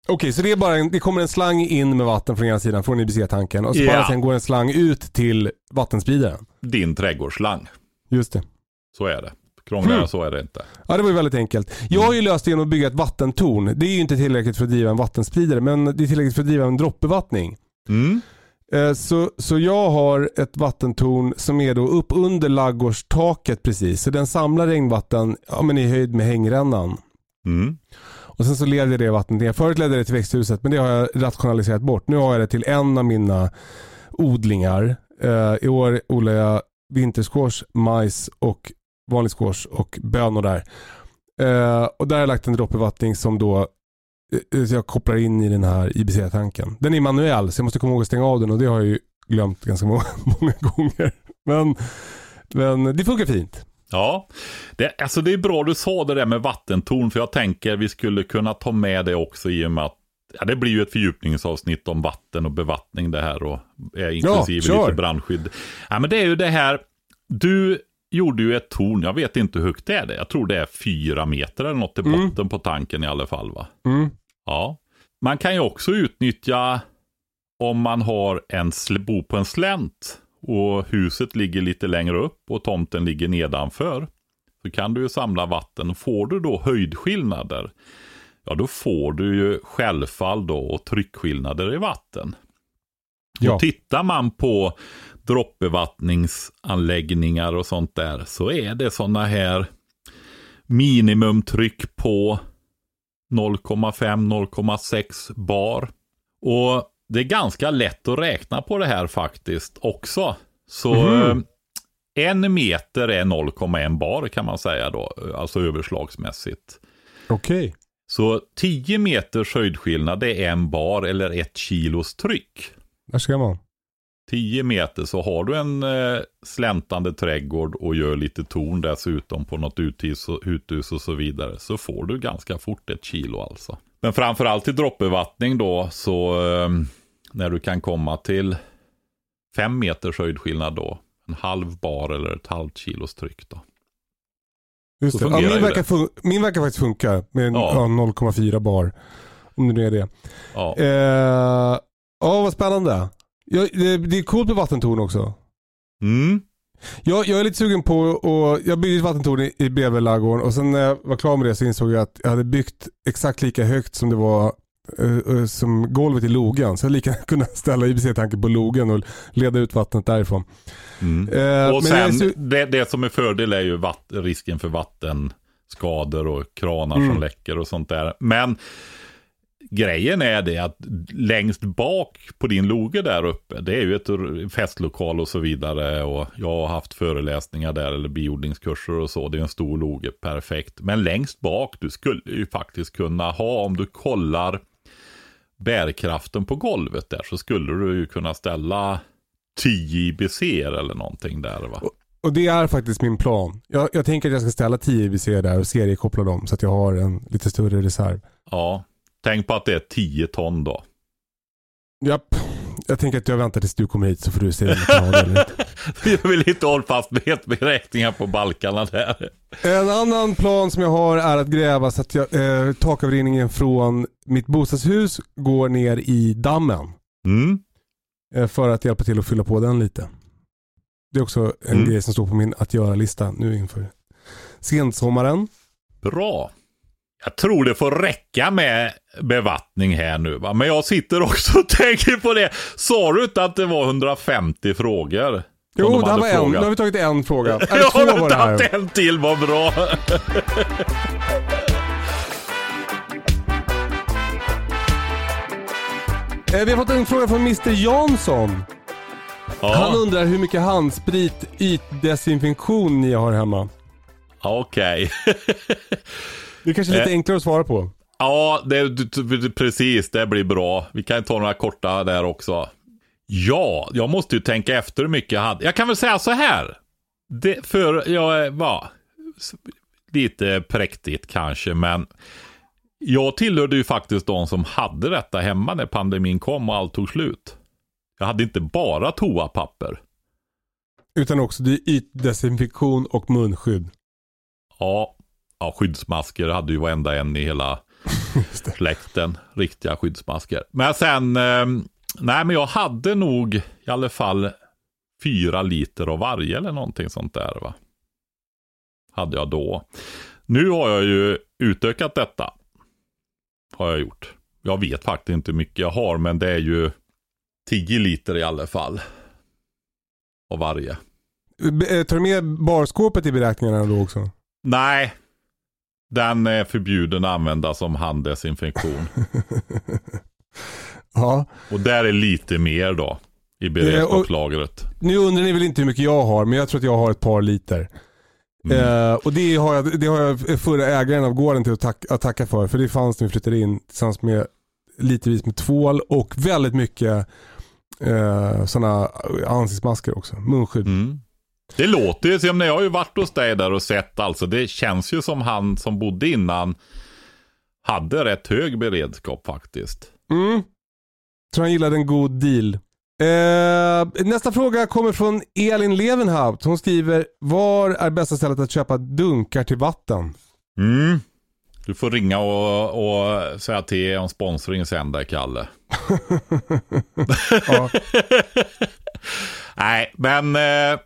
Okej, så det, är bara en, det kommer en slang in med vatten från ena sidan, från IBC-tanken. Och så Ja. bara sen går en slang ut till vattenspridaren. Din trädgårdsslang. Just det. Så är det. Krångligare Hmm. så är det inte. Ja, det var ju väldigt enkelt. Jag har ju löst det genom att bygga ett vattentorn. Det är ju inte tillräckligt för att driva en vattenspridare, men det är tillräckligt för att driva en droppbevattning. Mm. Eh, Så, så jag har ett vattentorn som är då upp under laggårdstaket precis. Så den samlar regnvatten ja, men i höjd med hängrännan. Mm. Och sen så leder det vattnet ner. Förut ledde det till växthuset men det har jag rationaliserat bort. Nu har jag det till en av mina odlingar. Eh, I år odlar jag vintersquash, majs och vanlig squash och bönor där. Eh, och där har jag lagt en droppbevattning som då eh, eh, jag kopplar in i den här IBC-tanken. Den är manuell så jag måste komma ihåg att stänga av den och det har jag ju glömt ganska många, (laughs) många gånger. Men, men det funkar fint. Ja, det, alltså det är bra du sa det där med vattentorn. För jag tänker vi skulle kunna ta med det också i och med att ja, det blir ju ett fördjupningsavsnitt om vatten och bevattning det här. Och, eh, inklusive kör. lite brandskydd. Ja, men det är ju det här. Du gjorde ju ett torn. Jag vet inte hur högt det är. Det. Jag tror det är fyra meter eller något i Mm. botten på tanken i alla fall. va? Mm. Ja. Man kan ju också utnyttja om man har en bor på en slänt och huset ligger lite längre upp och tomten ligger nedanför. Så kan du ju samla vatten. Får du då höjdskillnader, ja då får du ju självfall då och tryckskillnader i vatten. Ja. Och tittar man på droppbevattningsanläggningar och sånt där så är det sådana här minimumtryck på 0,5-0,6 bar. Och det är ganska lätt att räkna på det här faktiskt också. Så eh, en meter är 0,1 bar kan man säga då, alltså överslagsmässigt. Okej. Så 10 meters höjdskillnad är en bar eller ett kilos tryck. Där ska man. 10 meter så har du en eh, släntande trädgård och gör lite torn dessutom på något uthus och, uthus och så vidare. Så får du ganska fort ett kilo alltså. Men framförallt i droppbevattning då så eh, när du kan komma till 5 meters höjdskillnad då. En halv bar eller ett halvt kilos tryck då. Just. Ja, min, verkar fun- min verkar faktiskt funka med ja. 0,4 bar. Om det nu är det. Ja, Eh, Ja, vad spännande. Ja, det, det är coolt med vattentorn också. mm. Jag, jag är lite sugen på och jag byggde ett vattentorn i, i bredvid ladugården och sen när jag var klar med det så insåg jag att jag hade byggt exakt lika högt som det var eh, eh, som golvet i logen. Så jag lika kunna ställa IBC-tanken på logen och leda ut vattnet därifrån. Mm. Eh, Och sen, det, det som är fördel är ju vatt, risken för vattenskador och kranar som Mm. läcker och sånt där. Men grejen är det att längst bak på din loge där uppe, det är ju ett festlokal och så vidare. Och jag har haft föreläsningar där eller biodlingskurser och så. Det är en stor loge, perfekt. Men längst bak, du skulle ju faktiskt kunna ha, om du kollar bärkraften på golvet där så skulle du ju kunna ställa 10 IBC eller någonting där va. Och det är faktiskt min plan. Jag, jag tänker att jag ska ställa 10 IBC där och seriekoppla dem så att jag har en lite större reserv. Ja, tänk på att det är 10 ton då. Japp. Jag tänker att jag väntar tills du kommer hit så får du om jag kan ha det eller inte. (laughs) Jag vill inte hålla fast med beräkningar på balkarna där. En annan plan som jag har är att gräva så att jag, eh, takavrinningen från mitt bostadshus går ner i dammen. Mm. Eh, för att hjälpa till att fylla på den lite. Det är också en Mm. grej som står på min att göra-lista nu inför sensommaren. Bra. Jag tror det får räcka med bevattning här nu va. Men jag sitter också och (laughs) tänker på det. Sa du inte att det var 150 frågor? Jo, de det här var en. Nu har vi tagit en fråga. (laughs) Eller Jag två har inte haft en till, vad bra. (laughs) Eh, Vi har fått en fråga från Mr Jansson. Han Ja, undrar hur mycket handsprit, ytdesinfektion ni har hemma. okej. Det är kanske lite Eh. enklare att svara på. Ja, det, precis. Det blir bra. Vi kan ta några korta där också. Ja, jag måste ju tänka efter hur mycket jag hade. Jag kan väl säga så här. Det, för jag var lite präktigt kanske, men jag tillhörde ju faktiskt de som hade detta hemma när pandemin kom och allt tog slut. Jag hade inte bara toapapper. Utan också ytdesinfektion och munskydd. Ja, ja skyddsmasker hade ju varenda en i hela (laughs) släkten. Riktiga skyddsmasker. Men sen, eh, nej men jag hade nog i alla fall fyra liter av varje eller någonting sånt där va. Hade jag då. Nu har jag ju utökat detta. Har jag gjort. Jag vet faktiskt inte hur mycket jag har men det är ju 10 liter i alla fall. Av varje. Eh, Tar du med barskåpet i beräkningarna då också? Nej. Den är förbjuden att använda som handdesinfektion. (laughs) ja. Och där är lite mer då. I beredskapslagret. Nu undrar ni väl inte hur mycket jag har, men jag tror att jag har ett par liter. Mm. Eh, och det har, jag, det har jag förra ägaren av gården till att, tack, att tacka för. För det fanns när vi flyttade in tillsammans med litervis med tvål och väldigt mycket eh, sådana ansiktsmasker också. Munskydd. Mm. Det låter ju som jag har ju varit hos dig där och sett alltså. Det känns ju som han som bodde innan hade rätt hög beredskap faktiskt. Mm. Tror han gillade en god deal. Eh, nästa fråga kommer från Elin Levenhaupt. Hon skriver, var är bästa stället att köpa dunkar till vatten? Mm. Du får ringa och, och säga till om sponsring sen där Kalle. (laughs) (laughs) Nej, men eh,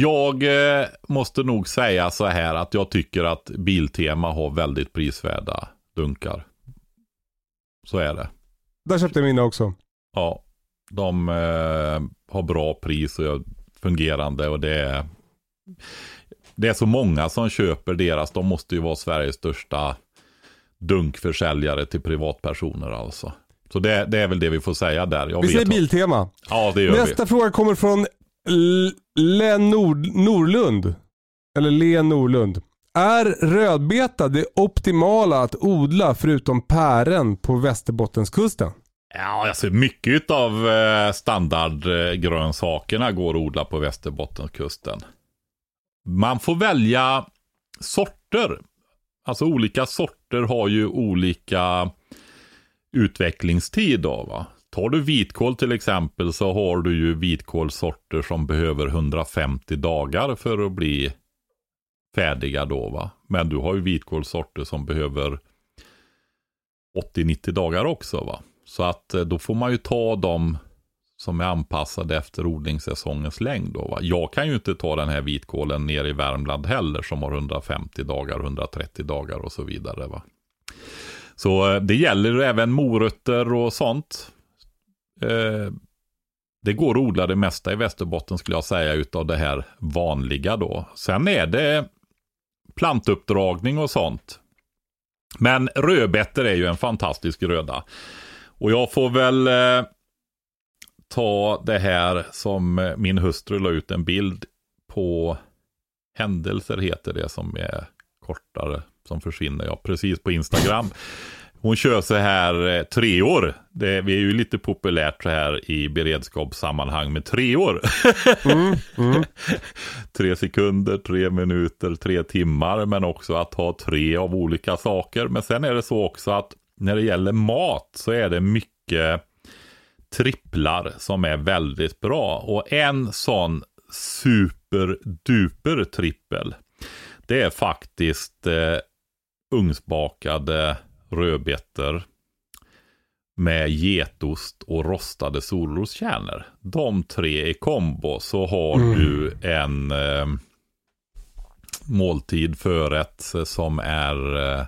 jag eh, måste nog säga så här att jag tycker att Biltema har väldigt prisvärda dunkar. Så är det. Där köpte jag mina också. Ja, de eh, har bra pris och är fungerande och det är det är så många som köper deras. De måste ju vara Sveriges största dunkförsäljare till privatpersoner alltså. Så det, det är väl det vi får säga där. Jag Vi säger Biltema. Ja, det gör vi. Nästa fråga kommer från Len Nord Norlund. Eller Len Norlund. Är rödbeta det optimala att odla förutom pären på Västerbottenskusten? Ja, alltså mycket av eh, standardgrönsakerna eh, går att odla på Västerbottenskusten. Man får välja sorter. Alltså olika sorter har ju olika utvecklingstid då va. Tar du vitkål till exempel så har du ju vitkålsorter som behöver 150 dagar för att bli färdiga då va. Men du har ju vitkålsorter som behöver 80-90 dagar också va. Så att eh, då får man ju ta dem som är anpassade efter odlingssäsongens längd då va. Jag kan ju inte ta den här vitkålen ner i Värmland heller som har 150 dagar, 130 dagar och så vidare va. Så eh, det gäller även morötter och sånt. Eh, det går att odla det mesta i Västerbotten skulle jag säga utav det här vanliga då. Sen är det plantuppdragning och sånt. Men rödbetor är ju en fantastisk gröda. Och jag får väl eh, ta det här som min hustru la ut en bild på händelser heter det som är kortare, som försvinner. Ja, precis på Instagram. Hon kör så här eh, tre år. Det, vi är ju lite populärt så här i beredskapssammanhang med tre år. Mm, mm. (laughs) tre sekunder, tre minuter, tre timmar. Men också att ha tre av olika saker. Men sen är det så också att när det gäller mat så är det mycket tripplar som är väldigt bra. Och en sån superduper trippel. Det är faktiskt eh, ugnsbakade rödbetor med getost och rostade solroskärnor. De tre i kombo så har Mm. du en eh, måltid förrätt som är eh,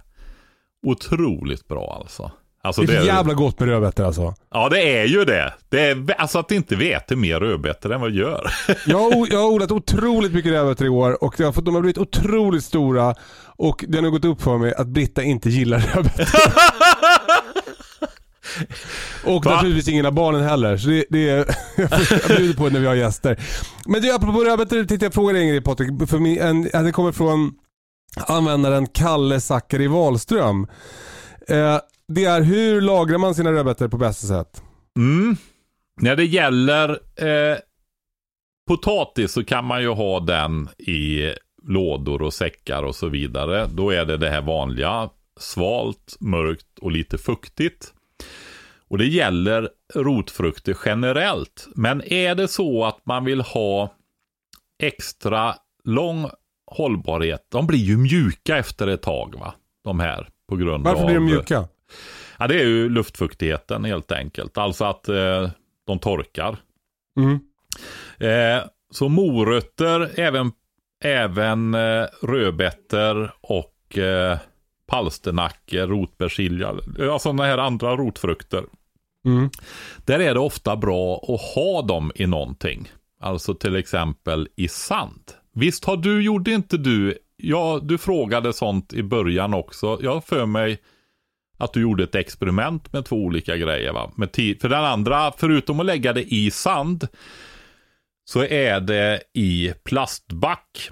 otroligt bra alltså. Alltså Det är för jävla gott med rödbetor alltså. Ja det är ju det. det är, alltså att inte veta mer rödbetor än vad det gör. Jag jag har odlat otroligt mycket rödbetor i år och jag har fått, de har blivit otroligt stora och det har nog gått upp för mig att Britta inte gillar rödbetor. (laughs) och Va? naturligtvis ingen av barnen heller. Så det, det är, (laughs) jag jag bjuder på det när vi har gäster. Men du, apropå rödbetor tänkte jag fråga dig en grej Patrik. För min, en, det kommer från användaren Kalle Zackari Wahlström. Eh, det är hur lagrar man sina rödbetor på bästa sätt? Mm. När det gäller eh, potatis så kan man ju ha den i lådor och säckar och så vidare. Då är det det här vanliga. Svalt, mörkt och lite fuktigt. Och det gäller rotfrukter generellt. Men är det så att man vill ha extra lång hållbarhet. De blir ju mjuka efter ett tag va. De här. På grund Varför av... blir de mjuka? Ja, det är ju luftfuktigheten helt enkelt. Alltså att eh, de torkar. Mm. Eh, så morötter, även, även eh, rödbetor och eh, palsternackor, rotpersilja, ja sådana här andra rotfrukter. Mm. Där är det ofta bra att ha dem i någonting. Alltså till exempel i sand. Visst har du, gjorde inte du, ja du frågade sånt i början också. Jag för mig att du gjorde ett experiment med två olika grejer va. Med för den andra, förutom att lägga det i sand, så är det i plastback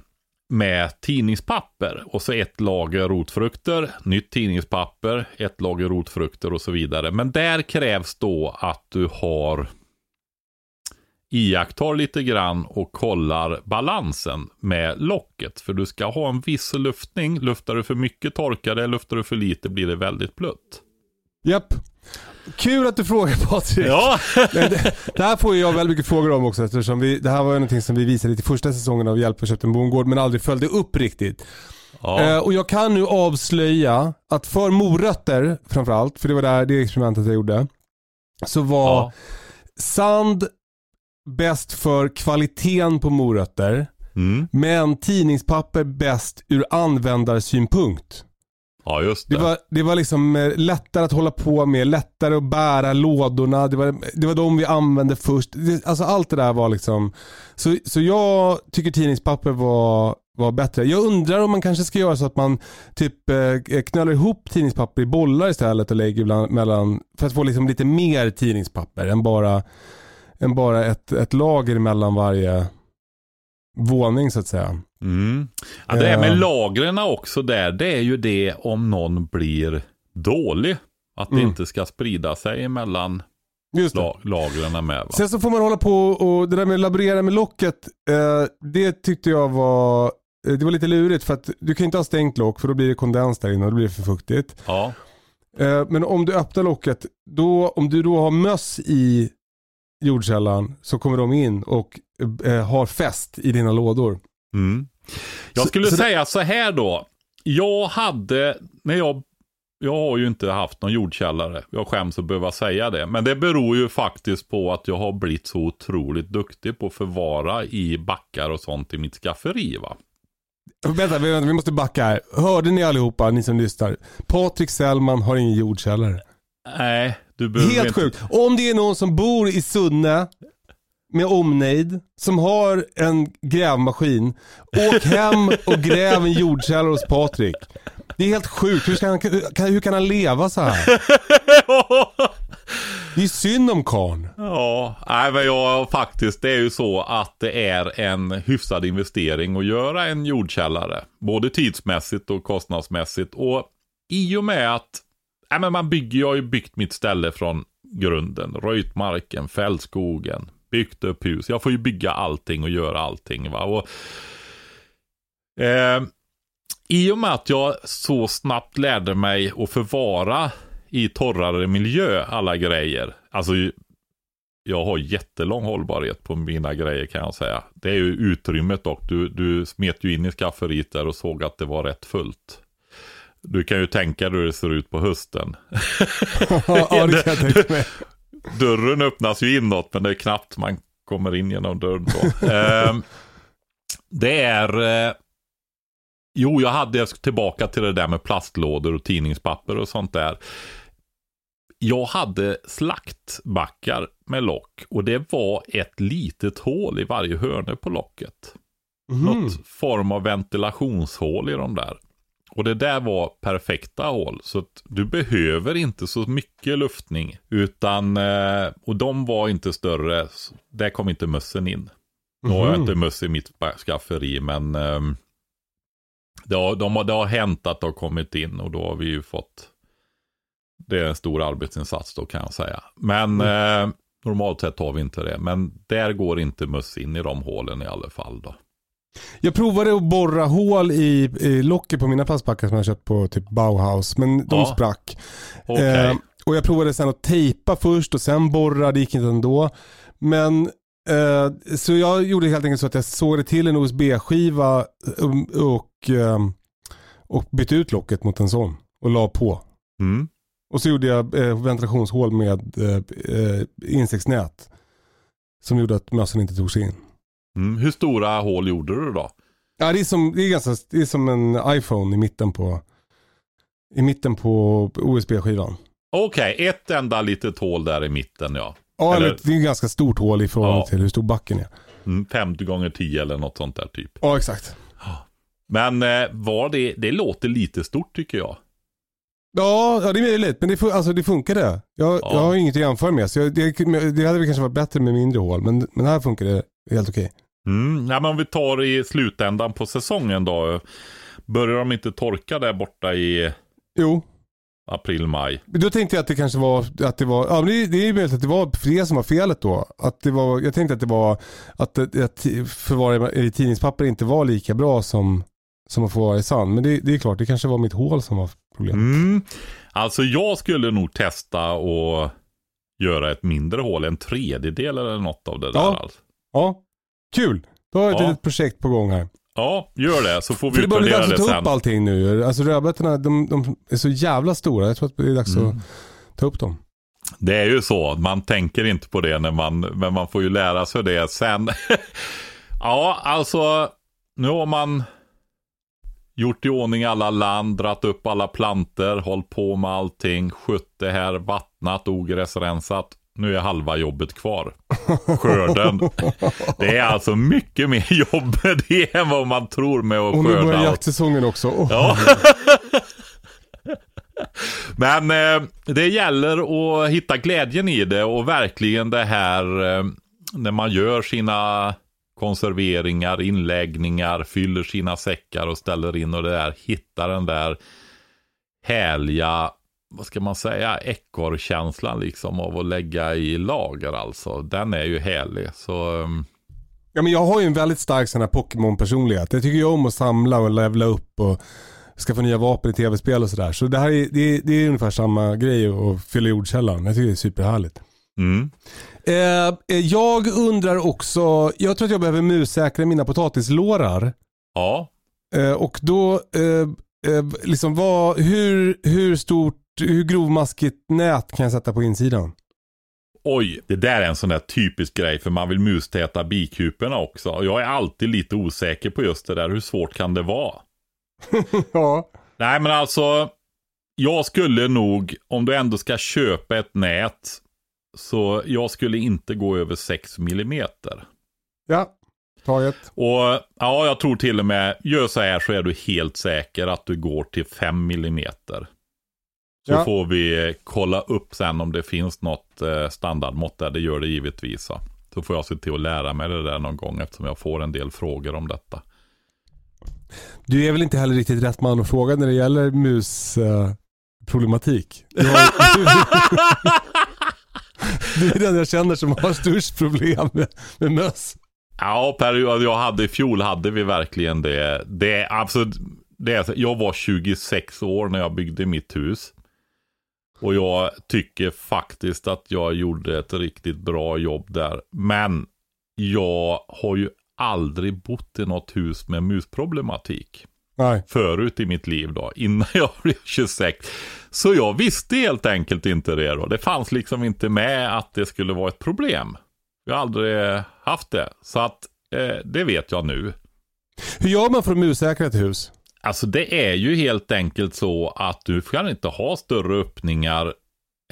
med tidningspapper och så ett lager rotfrukter, nytt tidningspapper, ett lager rotfrukter och så vidare. Men där krävs då att du har iakttar lite grann och kollar balansen med locket. För du ska ha en viss luftning. Luftar du för mycket torkar det, luftar du för lite blir det väldigt blött. Japp. Kul att du frågar Patrik. Ja, (laughs) det, det här får jag väldigt mycket frågor om också eftersom vi, det här var ju någonting som vi visade i första säsongen av Hjälp och köpt en bondgård men aldrig följde upp riktigt. ja. Eh, och jag kan nu avslöja att för morötter framförallt, för det var där, det experimentet jag gjorde, så var ja. sand bäst för kvaliteten på morötter Mm. men tidningspapper bäst ur användarsynpunkt. ja just det. Det var, det var liksom eh, lättare att hålla på med, lättare att bära lådorna. Det var, det var de vi använde först. Det, alltså allt det där var liksom. Så, så jag tycker tidningspapper var, var bättre. Jag undrar om man kanske ska göra så att man typ eh, knölar ihop tidningspapper i bollar istället och lägger bland, mellan, för att få liksom lite mer tidningspapper än bara, än bara ett, ett lager mellan varje våning så att säga. Mm. Ja, det är med Eh. lagren också där, det är ju det om någon blir dålig. Att det Mm. inte ska sprida sig mellan Just lagren med. Va? Sen så får man hålla på och det där med att laborera med locket, eh, det tyckte jag var, eh, det var lite lurigt för att du kan inte ha stängt lock för då blir det kondens där inne och då blir det för fuktigt. Ja. Eh, men om du öppnar locket, då, om du då har möss i jordkällan så kommer de in och eh, har fäst i dina lådor. Mm. Jag Så- skulle så det- säga så här då. Jag hade, när jag, jag har ju inte haft någon jordkällare. Jag skäms att behöva säga det. Men det beror ju faktiskt på att jag har blivit så otroligt duktig på att förvara i backar och sånt i mitt skafferi va. Vänta, vi, vi måste backa här. Hörde ni allihopa, ni som lyssnar? Patrik Sellman har ingen jordkällare. Nej, Helt sjukt. Om det är någon som bor i Sunne med omnejd, som har en grävmaskin, åk hem och gräv en jordkällare hos Patrik. Det är helt sjukt. Hur, ska han, kan, hur kan han leva så här? Det är synd om karln. Ja, nej men jag faktiskt, det är ju så att det är en hyfsad investering att göra en jordkällare. Både tidsmässigt och kostnadsmässigt. Och i och med att nej, men man bygger, jag har ju byggt mitt ställe från grunden. Röjt marken, fällt skogen, byggt upp hus. Jag får ju bygga allting och göra allting. Va? Och, eh, I och med att jag så snabbt lärde mig att förvara i torrare miljö alla grejer. Alltså jag har jättelång hållbarhet på mina grejer kan jag säga. Det är ju utrymmet dock. Du, du smet ju in i skafferiet där och såg att det var rätt fullt. Du kan ju tänka dig hur det ser ut på hösten. (laughs) ja, det kan jag tänka mig. (laughs) Dörren öppnas ju inåt, men det är knappt man kommer in genom dörren då. eh, det är... Eh, jo, jag hade tillbaka till det där med plastlådor och tidningspapper och sånt där. Jag hade slaktbackar med lock och det var ett litet hål i varje hörne på locket. Mm. Något form av ventilationshål i de där. Och det där var perfekta hål. Så du behöver inte så mycket luftning. Utan, eh, och de var inte större. Där kom inte mössen in. Nu har jag mhm. inte möss i mitt skafferi men um, det, har, de, det har hänt att det har kommit in och då har vi ju fått det är en stor arbetsinsats då kan jag säga. Men mm. eh, normalt sett har vi inte det. Men där går inte möss in i de hålen i alla fall då. Jag provade att borra hål i, i locket på mina plastbackar som jag köpt på typ Bauhaus. Men de ja. sprack. Okay. Eh, och jag provade sen att tejpa först och sen borra. Det gick inte ändå. Men eh, så jag gjorde helt enkelt så att jag sågade till en USB-skiva och, och, eh, och bytte ut locket mot en sån. Och la på. Mm. Och så gjorde jag eh, ventilationshål med eh, eh, insektsnät. Som gjorde att mössen inte tog sig in. Mm. Hur stora hål gjorde du då? Ja, det är som, det är ganska, det är som en iPhone i mitten på, i mitten på USB-skivan. Okej, okay, ett enda litet hål där i mitten ja. Ja, eller... det är ett ganska stort hål i förhållande ja. till hur stor backen är. Mm, 50 gånger 10 eller något sånt där typ. Ja, exakt. Men eh, var det, det låter lite stort tycker jag. Ja, ja det är möjligt. Men det, alltså, det funkade. Jag, ja. jag har inget att jämföra med. Så jag, det, det hade väl kanske varit bättre med mindre hål. Men, men här funkar det helt okej. Mm, ja, men om vi tar i slutändan på säsongen då. Börjar de inte torka där borta i jo. april, maj? Då tänkte jag att det kanske var, att det var, ja men det, det är möjligt att det var det som var felet då. Att det var, jag tänkte att det var att, att förvara i tidningspapper inte var lika bra som, som att förvara i sand. Men det, det är klart, det kanske var mitt hål som var problemet. Mm. Alltså jag skulle nog testa och göra ett mindre hål, en tredjedel eller något av det ja. där. Alltså. Ja, kul. Då har jag ett ja. litet projekt på gång här. Ja, gör det så får vi För det börjar bli dags att ta upp allting nu. Alltså rödbetorna, de, de, är så jävla stora. Jag tror att det är dags mm. att ta upp dem. Det är ju så, man tänker inte på det när man, men man får ju lära sig det sen. (laughs) ja, alltså nu har man gjort i ordning alla land, dratt upp alla planter, hållit på med allting, skött det här, vattnat, ogräsrensat. Nu är halva jobbet kvar. Skörden. Det är alltså mycket mer jobb (laughs) det än vad man tror med att skörda. Och nu börjar jaktsäsongen också. Oh. Ja. (laughs) Men eh, det gäller att hitta glädjen i det och verkligen det här eh, när man gör sina konserveringar, inläggningar, fyller sina säckar och ställer in och det där, hittar den där härliga, vad ska man säga, ekorrkänslan liksom av att lägga i lager alltså. Den är ju härlig. Så, um... Ja men jag har ju en väldigt stark sån här Pokémon-personlighet. Jag tycker ju om att samla och levla upp och skaffa nya vapen i tv-spel och sådär. Så det här är, det är, det är ungefär samma grej att fylla jordkällan. Jag tycker det är superhärligt. Mm. Eh, eh, jag undrar också, jag tror att jag behöver mussäkra mina potatislårar. Ja. Eh, och då, eh, eh, liksom vad, hur, hur stort, hur grovmaskigt nät kan jag sätta på insidan? Oj, det där är en sån där typisk grej för man vill mustäta bikuporna också. Jag är alltid lite osäker på just det där. Hur svårt kan det vara? (laughs) ja. Nej men alltså, jag skulle nog, om du ändå ska köpa ett nät, så jag skulle inte gå över 6 millimeter. Ja, taget. Och ja, jag tror till och med, gör så här så är du helt säker att du går till 5 millimeter. Så ja. får vi kolla upp sen om det finns något eh, standardmått där. Det gör det givetvis. Så. så får jag se till att lära mig det där någon gång eftersom jag får en del frågor om detta. Du är väl inte heller riktigt rätt man att fråga när det gäller mus, musproblematik. Du, har, (laughs) du är den jag känner som har störst problem med, med möss. Ja, period jag hade i fjol hade vi verkligen det. Det absolut, det är, jag var 26 år när jag byggde mitt hus. Och jag tycker faktiskt att jag gjorde ett riktigt bra jobb där. Men jag har ju aldrig bott i något hus med musproblematik. Nej. Förut i mitt liv då, innan jag (laughs) blev 26. Så jag visste helt enkelt inte det då. Det fanns liksom inte med att det skulle vara ett problem. Jag har aldrig haft det. Så att eh, det vet jag nu. Hur gör man för att mussäkra ett hus? Alltså det är ju helt enkelt så att du kan inte ha större öppningar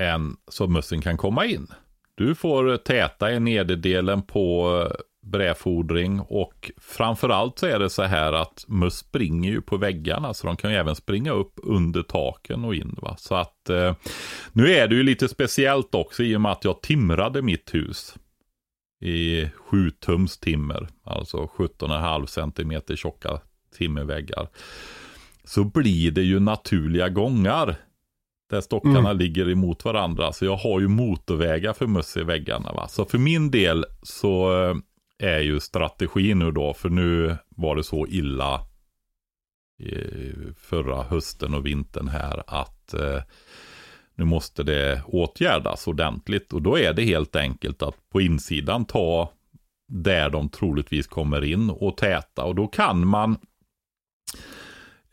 än så mössen kan komma in. Du får täta i nederdelen på eh, brädfodring och framförallt så är det så här att möss springer ju på väggarna så de kan ju även springa upp under taken och in. Va? Så att eh, nu är det ju lite speciellt också i och med att jag timrade mitt hus i 7 tums timmer, alltså 17,5 centimeter tjocka timmerväggar. Så blir det ju naturliga gångar där stockarna mm. ligger emot varandra. Så jag har ju motorvägar för möss i väggarna. Va? Så för min del så eh, är ju strategin nu då, för nu var det så illa förra hösten och vintern här att eh, nu måste det åtgärdas ordentligt. Och då är det helt enkelt att på insidan ta där de troligtvis kommer in och täta. Och då kan man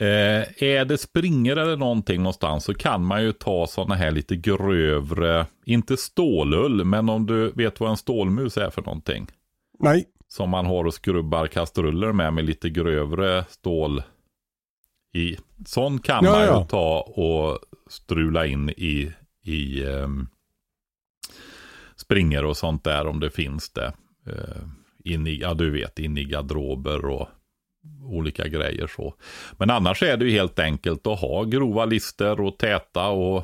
Eh, är det springer eller någonting någonstans så kan man ju ta sådana här lite grövre, inte stålull, men om du vet vad en stålmus är för någonting. Nej. Som man har och skrubbar kastruller med, med lite grövre stål i. Sån kan ja, man ju ja. ta och strula in i, i um, springer och sånt där om det finns det. Uh, in i, ja du vet, in i garderober och olika grejer så. Men annars är det ju helt enkelt att ha grova lister och täta och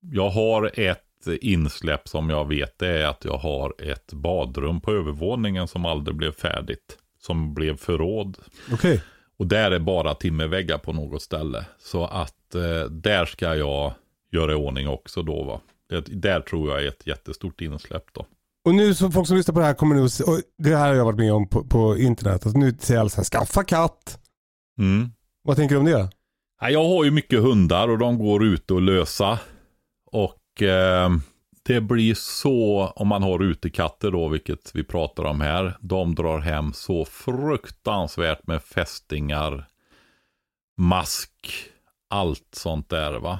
jag har ett insläpp som jag vet det är att jag har ett badrum på övervåningen som aldrig blev färdigt. Som blev förråd. Okay. Och där är bara timmerväggar på något ställe. Så att eh, där ska jag göra i ordning också då va. Det, där tror jag är ett jättestort insläpp då. Och nu så folk som lyssnar på det här kommer nu, och det här har jag varit med om på, på internet, alltså nu säger alla så här, skaffa katt. Mm. Vad tänker du om det? Jag har ju mycket hundar och de går ute och lösa. Och eh, det blir så, om man har utekatter då, vilket vi pratar om här, de drar hem så fruktansvärt med fästingar, mask, allt sånt där va.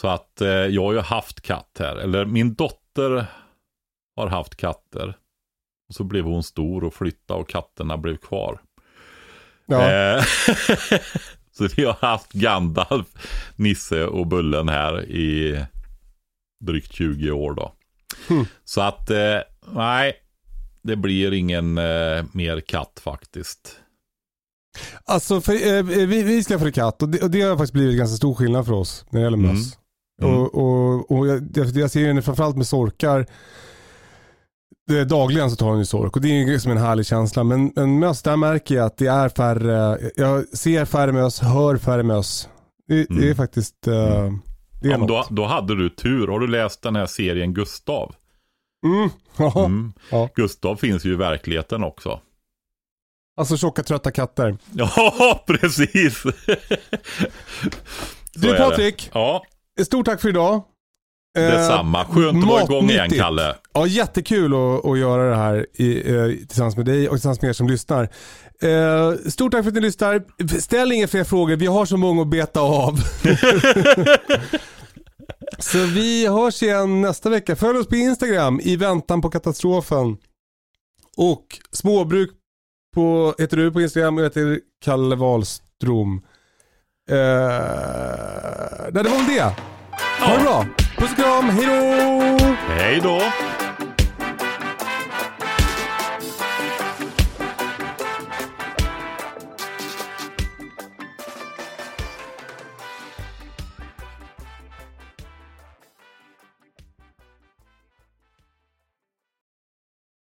Så att eh, jag har ju haft katt här, eller min dotter har haft katter. Och så blev hon stor och flyttade och katterna blev kvar. Ja. Eh, (laughs) så vi har haft Gandalf, Nisse och Bullen här i drygt 20 år då. Mm. Så att, eh, nej, det blir ingen eh, mer katt faktiskt. Alltså, för, eh, vi, vi skaffade katt och det, och det har faktiskt blivit ganska stor skillnad för oss när det gäller möss. Mm. Mm. Och, och, och jag, jag ser ju framförallt med sorkar dagligen så tar hon ju sork och det är ju som en härlig känsla. Men, men möss, där märker jag att det är färre, jag ser färre möss, hör färre möss. Det, mm. det är faktiskt, uh, det är ja, då, då hade du tur. Har du läst den här serien Gustav? Mm. (laughs) mm. Ja. Gustav finns ju i verkligheten också. Alltså tjocka trötta katter. (laughs) Ja, precis. du Patrik. Ja. Stort tack för idag. Detsamma. Skönt att vara igång igen Kalle. Ja, jättekul att, att göra det här i, eh, tillsammans med dig och tillsammans med er som lyssnar. Eh, stort tack för att ni lyssnar. Ställ inga fler frågor, vi har så många att beta av. (laughs) så vi hörs igen nästa vecka. Följ oss på Instagram i väntan på katastrofen. Och småbruk på, heter du på Instagram och jag heter Kalle Wahlström. Eh, nej, det var väl det. Ha det bra. Puss och kram, hejdå! Hejdå!